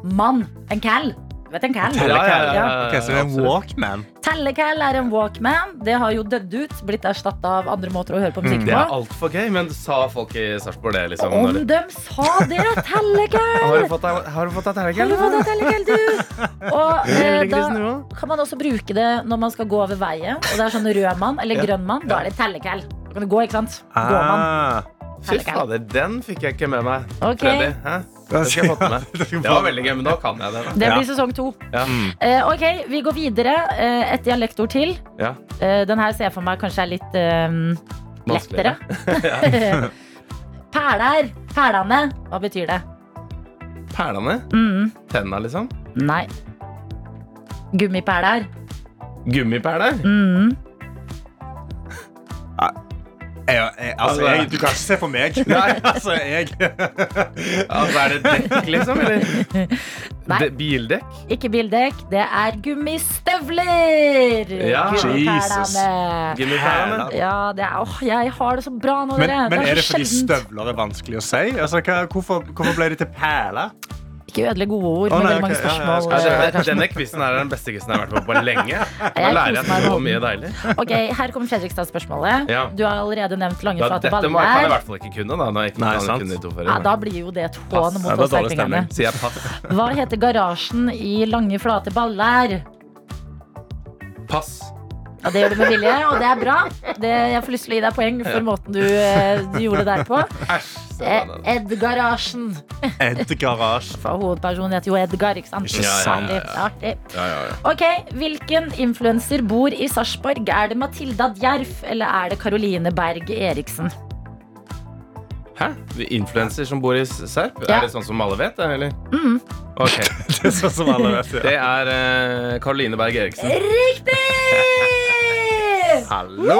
Speaker 2: Mann. En cal. Vet en cal?
Speaker 3: Tellekæl.
Speaker 2: Ja.
Speaker 3: ja, det er en walkman.
Speaker 2: Tellecal er en walkman. Det har jo dødd ut. Blitt erstatta av andre måter å høre på musikk
Speaker 6: Det er
Speaker 2: på.
Speaker 6: altfor gøy, men sa folk i Sarpsborg det? liksom?
Speaker 2: Om de sa det! Tellecal!
Speaker 6: Har du fått deg, har du fått deg
Speaker 2: Har du fått deg tellecal, du? Og eh, da kan man også bruke det når man skal gå over veien. Og det er sånn rød mann eller grønn mann. Da er det tellecal. Da kan du gå, ikke sant? Gåmann.
Speaker 3: Ah.
Speaker 6: Fy fader, den fikk jeg ikke med meg.
Speaker 2: Ok.
Speaker 6: Freddy. Det skal jeg få med meg. Det var veldig gøy, men nå kan jeg det. da.
Speaker 2: Det blir sesong to.
Speaker 6: Ja.
Speaker 2: Eh, ok, vi går videre. Eh, et dialektord til.
Speaker 6: Ja.
Speaker 2: Eh, den her ser jeg for meg kanskje er litt eh, lettere. Perler. Perlene. Hva betyr det?
Speaker 6: Perlene?
Speaker 2: Mm.
Speaker 6: Tenna, liksom?
Speaker 2: Nei. Gummiperler.
Speaker 6: Gummiperler?
Speaker 2: Mm.
Speaker 3: Jeg, jeg, altså, jeg, du kan ikke se for meg. Nei, altså, jeg
Speaker 6: Altså, er det dekk, liksom? Eller
Speaker 2: Nei.
Speaker 6: De, bildekk?
Speaker 2: Ikke bildekk, det er gummistøvler!
Speaker 6: Ja.
Speaker 2: Jesus.
Speaker 6: Gummiperlene?
Speaker 2: Ja, det er, åh, jeg har det så bra nå,
Speaker 3: Men,
Speaker 2: dere.
Speaker 3: men er det fordi
Speaker 2: sjeldent.
Speaker 3: støvler er vanskelig å si? Altså, hva, hvorfor, hvorfor ble det til perler?
Speaker 2: Ikke ødelegg gode ord med
Speaker 3: nei,
Speaker 2: veldig mange
Speaker 3: ok, ja, ja,
Speaker 2: spørsmål.
Speaker 6: Ja, denne, denne quizen er den beste quizen jeg har vært med på lenge. Nå lærer jeg så mye deilig.
Speaker 2: Ok, Her kommer Fredrikstad-spørsmålet.
Speaker 6: Ja.
Speaker 2: Du har allerede nevnt lange, flate baller.
Speaker 6: dette må, jeg- kan jeg i hvert fall ikke kunne. da jeg ikke
Speaker 3: Nei,
Speaker 6: kan kunne de to.
Speaker 2: Ja, da blir jo det et hån mot oss. Hva heter garasjen i lange, flate baller?
Speaker 6: Pass.
Speaker 2: Ja, Det gjør du med vilje, og det er bra. Det, jeg får lyst til å gi deg poeng for måten du, eh, du gjorde det der på.
Speaker 6: Edgarasjen.
Speaker 2: Eh. Ed-garasjen.
Speaker 3: Ed Garasje.
Speaker 2: For hovedpersonen heter jo Edgar, ikke sant?
Speaker 3: Ikke
Speaker 6: sant.
Speaker 2: Artig, artig.
Speaker 6: Ja, ja, ja.
Speaker 2: Ok, Hvilken influenser bor i Sarpsborg? Er det Matilda Djerf eller er det Caroline Berg Eriksen?
Speaker 6: Hæ? Influenser som bor i Serp?
Speaker 2: Ja.
Speaker 6: Er det sånn som alle vet? det, Eller?
Speaker 2: Mm.
Speaker 6: Ok.
Speaker 3: Det er sånn som alle vet.
Speaker 6: Det er uh, Karoline Berg Eriksen.
Speaker 2: Riktig!
Speaker 3: Hallo!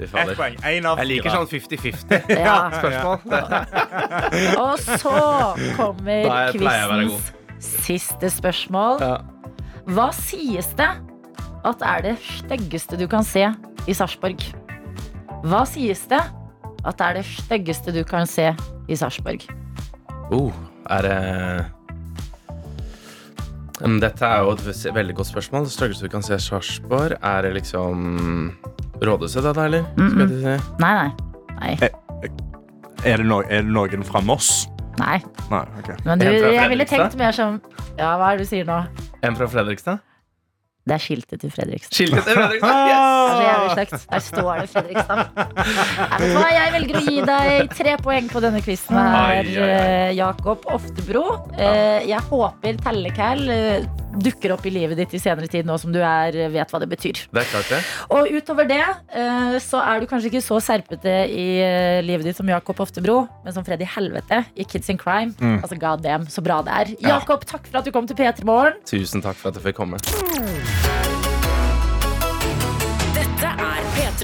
Speaker 3: Ett poeng. Én av
Speaker 6: Jeg liker sånn 50-50
Speaker 2: Ja.
Speaker 6: spørsmål.
Speaker 2: Og så kommer
Speaker 6: er-
Speaker 2: quizens siste spørsmål.
Speaker 6: Ja.
Speaker 2: Hva sies det at er det styggeste du kan se i Sarpsborg? Hva sies det at er det styggeste du kan se i Sarpsborg?
Speaker 6: Oh, er det Dette er jo et veldig godt spørsmål. Det største du kan se Sarpsborg, er det liksom Rådhuset, da, eller? Skal jeg si?
Speaker 2: Nei, nei. Nei.
Speaker 3: Er det, no er det noen fra Moss?
Speaker 2: nei.
Speaker 3: Nei, okay.
Speaker 2: Men du, jeg ville tenkt mer som Ja, hva er det du sier nå?
Speaker 6: En fra Fredrikstad?
Speaker 2: Det er skiltet til Fredrikstad.
Speaker 6: Skiltet til Fredrikstad!
Speaker 2: Det er så jævlig stygt. Der står det Fredrikstad. Hva? Jeg velger å gi deg tre poeng på denne quizen her, eh, Jakob Oftebro. Eh, Jeg håper Tellekæl eh, dukker opp i livet ditt i senere tid, nå som du er, vet hva det betyr.
Speaker 6: Det er klart det.
Speaker 2: Og utover det eh, så er du kanskje ikke så serpete i eh, livet ditt som Jakob Oftebro, men som Freddy Helvete i Kids in Crime. Altså god damn, så bra det er.
Speaker 3: Ja.
Speaker 2: Jakob, takk for at du kom til P3 Morgen.
Speaker 6: Tusen takk for at jeg fikk komme.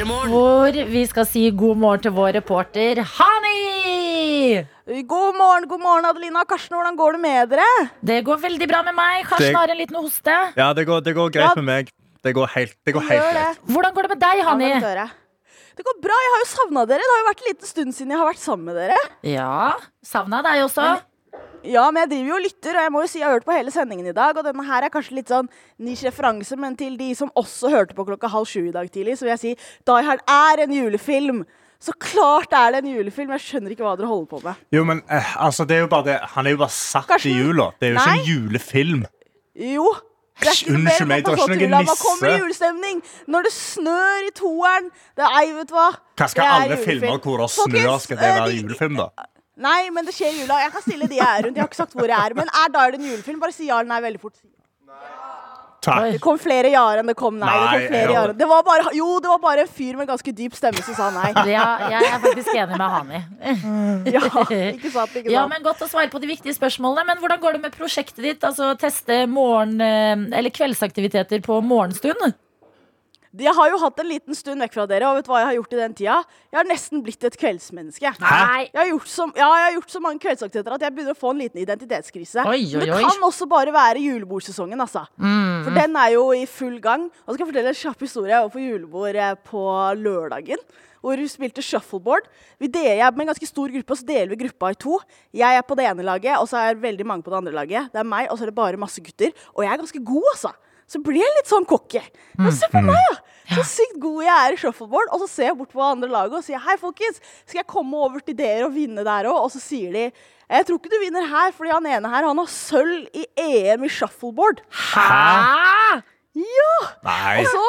Speaker 2: Hvor vi skal si god morgen til vår reporter Hani!
Speaker 7: God morgen, god morgen, Adelina og Karsten. Hvordan går det med dere?
Speaker 2: Det går veldig bra med meg. Karsten
Speaker 3: Det-
Speaker 2: har en liten hoste.
Speaker 3: Ja, det går, det går
Speaker 7: Ja.
Speaker 3: greit med meg. Det går helt, det går helt greit.
Speaker 2: Hvordan går det med deg, Hani?
Speaker 7: det. Det går bra. Jeg har jo savna dere. Det har jo vært en liten stund siden jeg har vært sammen med dere.
Speaker 2: Ja, savna deg også.
Speaker 7: Ja, men jeg driver jo og lytter, og jeg må jo si jeg har hørt på hele sendingen i dag. Og denne her er kanskje litt sånn nisj referanse, men til de som også hørte på klokka halv sju i dag tidlig, så vil jeg si Die Hard er en julefilm. Så klart er det en julefilm. Jeg skjønner ikke hva dere holder på med.
Speaker 3: Jo, men eh, altså, det er jo bare det. Han er jo bare satt
Speaker 7: Karsten?
Speaker 3: i jula. Det er jo ikke en julefilm.
Speaker 7: Jo.
Speaker 3: Unnskyld meg, det var ikke noen
Speaker 7: nisse. Hva kommer julestemning når det snør i toeren. Det er, vet du hva.
Speaker 3: Hva skal alle
Speaker 7: julefilm.
Speaker 3: filmer hvor det snør, skal det være
Speaker 7: eh,
Speaker 3: julefilm, da?
Speaker 7: Nei, men det skjer i jula. Jeg kan stille de jeg er rundt. Jeg har ikke sagt hvor jeg er. Men er Die Hard en julefilm? Bare si ja eller nei veldig fort.
Speaker 3: Takk.
Speaker 7: Det kom flere ja-er enn det kom nei. Det, kom flere
Speaker 3: ja.
Speaker 7: det, var bare, jo, det var bare en fyr med ganske dyp stemme som sa nei.
Speaker 2: Ja, jeg er faktisk enig med Hani.
Speaker 7: Ja, ikke sant, ikke sant.
Speaker 2: Ja, men Godt å svare på de viktige spørsmålene. Men hvordan går det med prosjektet ditt? Altså Teste morgen- eh, eller kveldsaktiviteter på morgenstund?
Speaker 7: Jeg har jo hatt en liten stund vekk fra dere, og vet hva jeg har gjort i den tida? Jeg har nesten blitt et kveldsmenneske.
Speaker 2: Nei.
Speaker 7: Jeg har, gjort så, ja, jeg har gjort så mange kveldsaktiviteter at jeg begynner å få en liten identitetskrise.
Speaker 2: Oi, oi,
Speaker 7: Men det kan også bare være julebordsesongen, altså.
Speaker 2: Mm.
Speaker 7: For den er jo i full gang. Og så skal jeg fortelle en kjapp historie. overfor julebord eh, på lørdagen. Hvor vi spilte shuffleboard. Vi deler, jeg er med en ganske stor gruppe, og så deler vi gruppa i to. Jeg er på det ene laget, og så er veldig mange på det andre laget. Det er meg, og så er det bare masse gutter. Og jeg er ganske god, altså. Så blir jeg litt sånn cocky. Men se på meg, da! Så sykt god jeg er i shuffleboard. Og så ser jeg bort på andre laget og sier hei, folkens, skal jeg komme over til dere og vinne der òg? Og så sier de jeg tror ikke du vinner her, fordi han ene her han har sølv i EM i shuffleboard.
Speaker 2: Hæ?
Speaker 7: Ja!
Speaker 3: Nei.
Speaker 7: Og så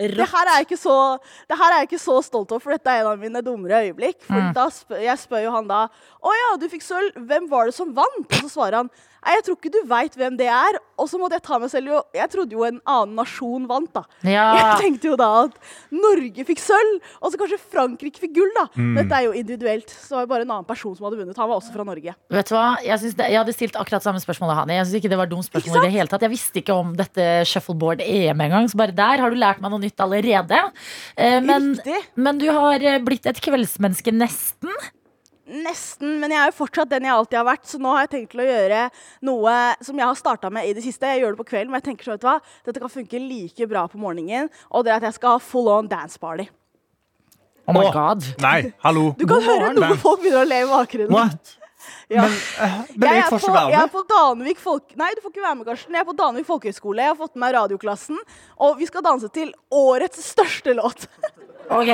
Speaker 7: det her, er jeg ikke så, det her er jeg ikke så stolt over, for dette er en av mine dummere øyeblikk. For da spør, jeg spør jo han da Å ja, du fikk sølv. Hvem var det som vant? Og så svarer han Nei, jeg tror ikke du veit hvem det er. Og så måtte jeg ta meg selv jo Jeg trodde jo en annen nasjon vant, da.
Speaker 2: Ja.
Speaker 7: Jeg tenkte jo da at Norge fikk sølv, og så kanskje Frankrike fikk gull, da. Dette er jo individuelt. Så det var bare en annen person som hadde vunnet. Han var også fra Norge.
Speaker 2: Vet du hva? Jeg, det, jeg hadde stilt akkurat samme spørsmål av Hani. Jeg synes ikke det var dumt spørsmål i det hele tatt. Jeg visste ikke om dette shuffleboard-EM engang, så bare der har du lært meg noe nytt allerede. Eh, men, men du har eh, blitt et kveldsmenneske nesten.
Speaker 7: Nesten, men jeg er jo fortsatt den jeg alltid har vært. Så nå har jeg tenkt til å gjøre noe som jeg har starta med i det siste. Jeg gjør det på kvelden, men jeg tenker så, vet du hva, dette kan funke like bra på morgenen. Og det er at jeg skal ha full on dance party.
Speaker 2: Oh my god.
Speaker 3: Nei, hallo.
Speaker 7: Du kan høre noen folk begynner å le i bakgrunnen.
Speaker 3: What?
Speaker 7: Ja.
Speaker 3: Men, uh, men jeg,
Speaker 7: er på, jeg er på Danvik folk... Nei, du får ikke være med, Karsten. Jeg er på Danvik folkehøgskole. Jeg har fått med meg radioklassen, og vi skal danse til årets største låt.
Speaker 2: Ok,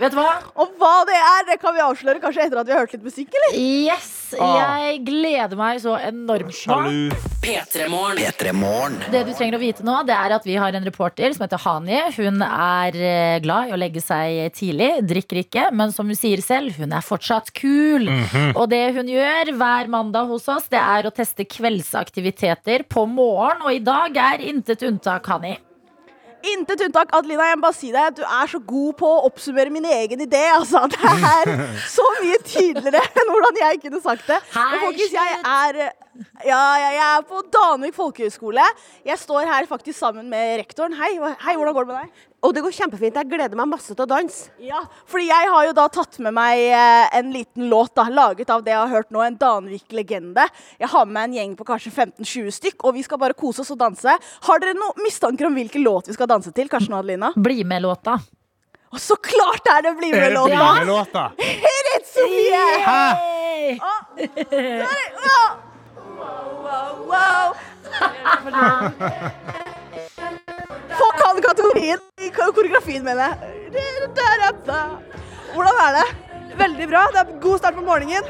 Speaker 2: vet du hva?
Speaker 7: Og hva det er, det kan vi avsløre kanskje etter at vi har hørt litt musikk, eller?
Speaker 2: Yes, jeg gleder meg så enormt.
Speaker 3: Sjalu.
Speaker 1: P3morgen.
Speaker 4: P3 Morgen.
Speaker 2: Det du trenger å vite nå, det er at vi har en reporter som heter Hani. Hun er eh, glad i å legge seg tidlig, drikker ikke, men som hun sier selv, hun er fortsatt kul. Og det hun gjør hver mandag hos oss, det er å teste kveldsaktiviteter på morgen, og i dag er intet unntak, Hani.
Speaker 7: Intet unntak. Adelina, jeg må bare si deg at du er så god på å oppsummere min egen idé. Altså. Det er så mye tydeligere enn hvordan jeg kunne sagt det. Men folkens, jeg er ja, ja, jeg er på Danvik folkehøgskole. Jeg står her faktisk sammen med rektoren. Hei, hei, hvordan går det med deg?
Speaker 8: Og det går kjempefint. Jeg gleder meg masse til å danse.
Speaker 7: Ja, fordi jeg har jo da tatt med meg eh, en liten låt da, laget av det jeg har hørt nå, en Danvik-legende. Jeg har med meg en gjeng på kanskje 15-20 stykk, og vi skal bare kose oss og danse. Har dere noen mistanker om hvilken låt vi skal danse til? Karsten og Adelina?
Speaker 2: Bli med-låta.
Speaker 7: Og så klart er det Bli
Speaker 3: Er det
Speaker 7: med-låta! Rett, Sofie!
Speaker 2: Hey!
Speaker 7: Wow, wow, wow. Folk kategorien i koreografien, mener jeg. Hvordan er det?
Speaker 8: Veldig bra. Det er god start på morgenen.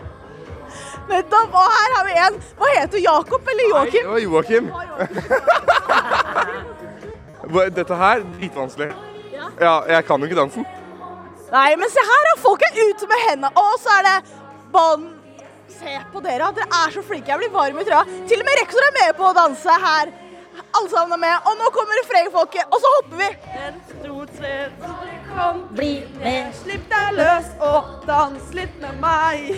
Speaker 7: Nettopp. Og her har vi en. Hva heter du? Jakob eller Joakim?
Speaker 9: Det var Joakim. Dette her dritvanskelig. Ja, jeg kan jo ikke dansen.
Speaker 7: Nei, men se her. Folk er ute med hendene. Og så er det bånd. Se på dere. Dere er så flinke. Jeg blir varm i trøya. Til og med rektor er med på å danse her. Alle sammen er med. Og nå kommer refrengfolket, og så hopper vi.
Speaker 2: Bli med.
Speaker 8: Slipp deg løs og dans litt med meg.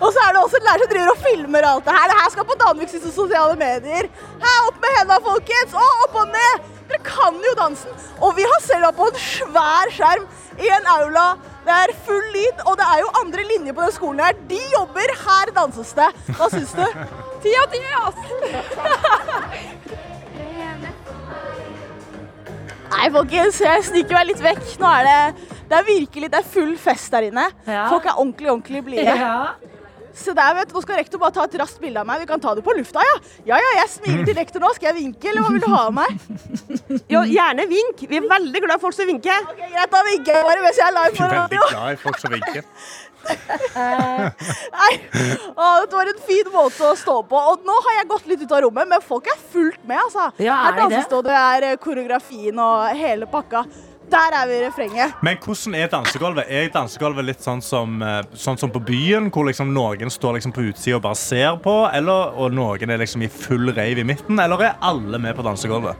Speaker 7: Og så er det også en lærer som driver og filmer alt det her. Det her skal på Danviks sosiale medier. Her, opp med hendene, folkens! Og opp og ned! Dere kan jo dansen. Og vi har selv vært på en svær skjerm i en aula. Det er full lyd, og det er jo andre linjer på den skolen her. De jobber, her danses det. Hva syns du? Ti av ti, ass! Nei, folkens, jeg sniker meg litt vekk. Nå er det, det er virkelig det er full fest der inne.
Speaker 2: Ja.
Speaker 7: Folk er ordentlig, ordentlig blide.
Speaker 2: Ja.
Speaker 7: Se der, vet du. Nå skal rektor bare ta et raskt bilde av meg. Vi kan ta det på lufta, ja. Ja, ja, jeg smiler til rektor nå. Skal jeg vinke, eller hva vil du ha av meg?
Speaker 8: Jo, gjerne vink. Vi er veldig glad i folk som vinker.
Speaker 7: Ok, Greit, da vinker jeg bare mens jeg er live på
Speaker 3: Veldig
Speaker 7: radio.
Speaker 3: glad i folk som vinker.
Speaker 7: Nei. Å, dette var en fin måte å stå på. Og nå har jeg gått litt ut av rommet, men folk er fullt med, altså.
Speaker 2: Ja, er
Speaker 7: Her
Speaker 2: det?
Speaker 7: danses det, det er eh, koreografien og hele pakka. Der er vi i refrenget.
Speaker 10: Men hvordan er dansegulvet? Er dansegulvet litt sånn som, eh, sånn som på byen, hvor liksom noen står liksom på utsida og bare ser på, eller, og noen er liksom i full rave i midten, eller er alle med på dansegulvet?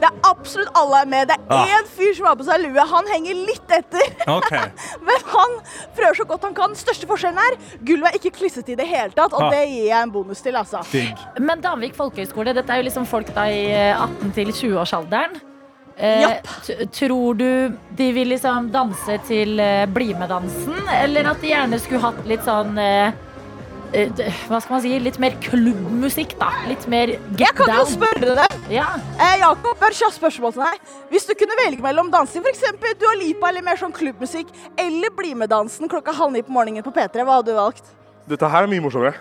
Speaker 7: Det er absolutt alle er med. Det er
Speaker 10: Ah.
Speaker 7: én fyr som har på seg lue. Han henger litt etter.
Speaker 10: Okay.
Speaker 7: Men han prøver så godt han kan. Største forskjellen er gulvet er ikke klissete i det hele tatt, og
Speaker 2: Ah.
Speaker 7: det gir jeg en bonus til, altså.
Speaker 2: Men Danvik folkehøgskole, dette er jo liksom folk da i eh, 18 til 20-årsalderen. Eh, tror du de vil liksom danse til eh, Bli med-dansen, eller at de gjerne skulle hatt litt sånn eh, eh, hva skal man si, litt mer klubbmusikk, da. Litt mer get
Speaker 7: Jeg kan jo spørre deg.
Speaker 2: Ja.
Speaker 7: Eh, Jakob, bare kjapt spørsmål til deg. Hvis du kunne velge mellom dansing, f.eks. Dua Lipa eller mer sånn klubbmusikk, eller Bli med-dansen klokka halv ni på morgenen på P3, hva hadde du valgt?
Speaker 9: Dette her er mye morsommere.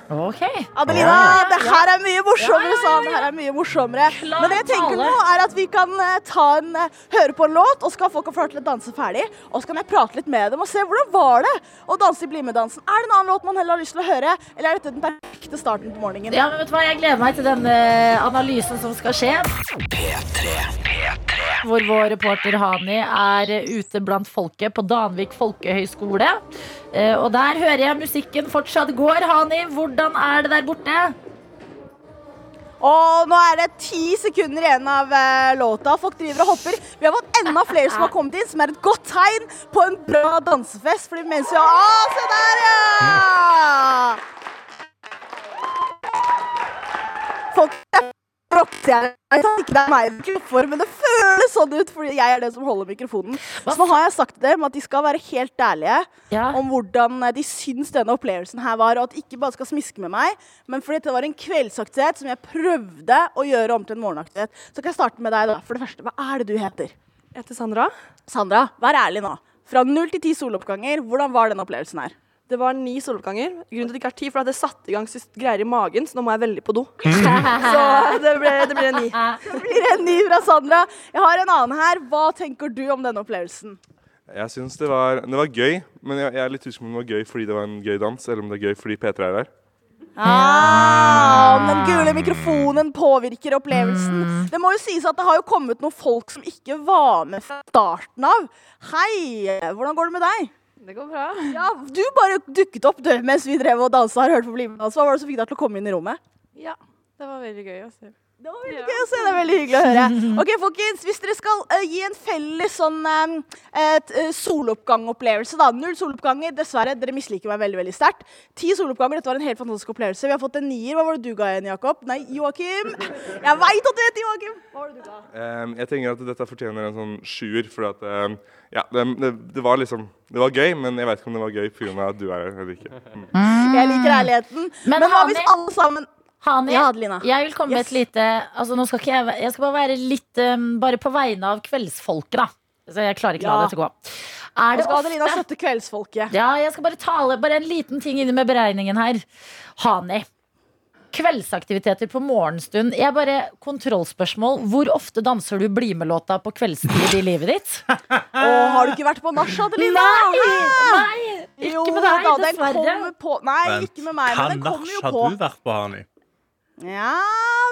Speaker 7: Adelina, det her er mye morsommere, sa han. Det her er mye morsommere. Men det jeg tenker nå, er at vi kan eh, ta en, eh, høre på en låt, og så kan folk få til å danse ferdig. Og så kan jeg prate litt med dem og se hvordan var det å danse i Bli med-dansen. Er det en annen låt man heller har lyst til å høre, eller er dette den perfekte starten på morgenen?
Speaker 2: Ja, men vet du hva? Jeg gleder meg til denne analysen som skal skje. Hvor vår reporter Hani er ute blant folket på Danvik folkehøgskole. Eh, Og der hører jeg musikken fortsatt går. Hani, hvordan er det der borte?
Speaker 7: Og nå er det ti sekunder igjen av eh, låta. Folk driver og hopper. Vi har fått enda flere som har kommet inn, som er et godt tegn på en bra dansefest. Fordi mens vi har ah, se der, ja! Folk er. Jeg vet ikke det er meg det er men det føles sånn ut fordi jeg er den som holder mikrofonen. Så nå har jeg sagt til dem at de skal være helt ærlige om hvordan eh, de syns denne opplevelsen her var, og at de ikke bare skal smiske med meg, men fordi det var en kveldsaktivitet som jeg prøvde å gjøre om til en morgenaktivitet. Så kan jeg starte med deg, da. For det første, hva er det du heter?
Speaker 8: Jeg heter Sandra.
Speaker 7: Sandra, vær ærlig nå. Fra null til ti soloppganger, hvordan var denne opplevelsen her?
Speaker 8: Det var ni soloppganger. Grunnen til at det ikke er ti, for at det satte i gang greier i magen, så nå må jeg veldig på do. så det ble, det ble ni.
Speaker 7: Det blir en ni fra Sandra. Jeg har en annen her. Hva tenker du om denne opplevelsen?
Speaker 9: Jeg syns det var, det var gøy, men jeg, jeg er litt usikker på om det var gøy fordi det var en gøy dans, eller om det er gøy fordi P3 er der.
Speaker 7: Ah, den gule mikrofonen påvirker opplevelsen. Det må jo sies at det har jo kommet noen folk som ikke var med fra starten av. Hei, hvordan går det med deg?
Speaker 8: Det går bra.
Speaker 7: Ja, Du bare dukket opp du, mens vi drev og dansa her. Hørte på Bli med dans. Hva var det som fikk deg til å komme inn i rommet?
Speaker 8: Ja, det var veldig gøy å se.
Speaker 7: Det var veldig gøy å se. Det er veldig hyggelig å høre. Ok, folkens, Hvis dere skal uh, gi en felles sånn eh, et, eh, soloppgangopplevelse, da. Null soloppganger, dessverre. Dere misliker meg veldig veldig sterkt. Ti soloppganger. Dette var en helt fantastisk opplevelse. Vi har fått en nier. Hva var det du ga igjen, Jakob? Nei, Joakim. Jeg veit at du heter Joakim. Hva var det du ga?
Speaker 9: Um, jeg tenker at dette fortjener en sånn sjuer, for at um, ja, det, det, det var liksom Det var gøy, men jeg vet ikke om det var gøy pga. at du er her eller ikke. Mm.
Speaker 7: Jeg liker ærligheten.
Speaker 2: Men
Speaker 7: Men hva hvis alle sammen
Speaker 2: Hani,
Speaker 7: Ja,
Speaker 2: jeg vil komme med et lite altså nå skal ikke jeg, jeg skal bare være litt um, Bare på vegne av kveldsfolket, da. Så jeg klarer ikke ja. la dette gå. Er det
Speaker 7: Skal Adelina
Speaker 2: ofte
Speaker 7: støtte kveldsfolket?
Speaker 2: Ja, jeg skal bare tale Bare en liten ting inni med beregningen her. Hani. Kveldsaktiviteter på morgenstund. Jeg bare Kontrollspørsmål. Hvor ofte danser du Bli med-låta på kveldstid i livet ditt?
Speaker 7: Og har du ikke vært på nach, Adelina?
Speaker 2: Nei! Nei! Ikke
Speaker 7: Jo
Speaker 2: med deg,
Speaker 7: da, den
Speaker 2: dessverre.
Speaker 7: På. Nei, ikke med meg,
Speaker 10: Hva
Speaker 7: men den kommer
Speaker 10: nach har du vært på, Hani?
Speaker 7: Ja,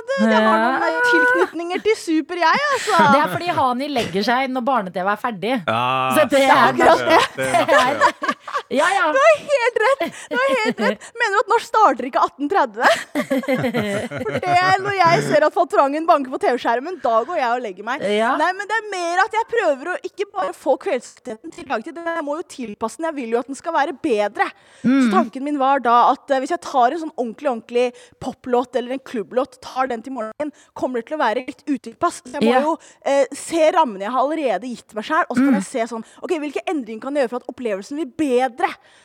Speaker 7: du, det har noen tilknytninger til Super, jeg, altså.
Speaker 2: Det er fordi Hani legger seg når barne-TV er ferdig.
Speaker 10: Ja,
Speaker 2: Så det er
Speaker 7: akkurat det.
Speaker 10: det er nach, ja.
Speaker 2: Ja, ja.
Speaker 7: Du har helt rett! Du har helt rett. Mener du at norsk starter ikke 1830? For det er når jeg ser at Fantorangen banker på TV-skjermen, da går jeg og legger meg.
Speaker 2: Ja.
Speaker 7: Nei, men det er mer at jeg prøver å ikke bare få kveldsaktiviteten til dagtid. Jeg må jo tilpasse den. Jeg vil jo at den skal være bedre. Så tanken min var da at eh, hvis jeg tar en sånn ordentlig ordentlig poplåt eller en klubblåt, tar den til morgenen, kommer det til å være litt utilpass. Så jeg må
Speaker 2: Ja.
Speaker 7: jo eh, se rammene jeg har allerede gitt meg sjøl, og så kan jeg se sånn OK, hvilke endringer kan jeg gjøre for at opplevelsen blir bedre?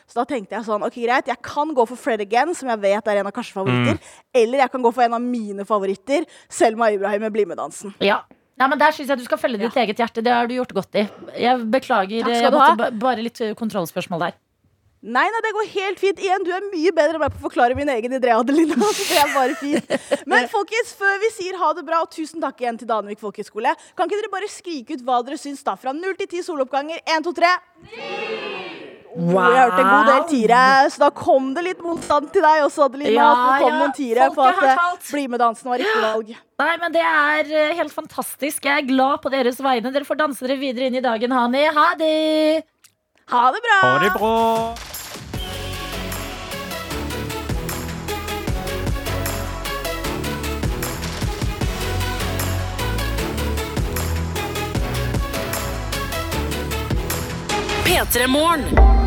Speaker 7: Så da tenkte jeg sånn OK, greit, jeg kan gå for Fred Again, som jeg vet er en av Karsten favoritter, eller jeg kan gå for en av mine favoritter, Selma Ibrahim med BlimE-dansen.
Speaker 2: Ja. Nei, men Der syns jeg du skal følge ditt eget hjerte. Det har du gjort godt i. Jeg beklager.
Speaker 7: Takk skal
Speaker 2: Jeg
Speaker 7: du
Speaker 2: måtte
Speaker 7: ha.
Speaker 2: bare litt eh, kontrollspørsmål der.
Speaker 7: Nei, nei, det går helt fint. Igjen, du er mye bedre enn meg på å forklare min egen idé, Adelina. Så det er bare fint. Men folkens, før vi sier ha det bra, og tusen takk igjen til Danvik folkehøgskole, kan ikke dere bare skrike ut hva dere syns da? Fra null til ti soloppganger. Én, to, tre. Hvor jeg hørte en god del tiere. Så da kom det litt motstand til deg også, Adelina.
Speaker 2: Ja,
Speaker 7: at det kom
Speaker 2: ja,
Speaker 7: noen tiere på at
Speaker 2: har
Speaker 7: eh. Bli med dansen var riktig valg.
Speaker 2: Nei, men Det er eh, helt fantastisk. Jeg er glad på deres vegne. Dere får danse dere videre inn i dagen, Hani. Ha det!
Speaker 7: Ha det bra!
Speaker 10: Ha det bra.
Speaker 1: P3 Morgen.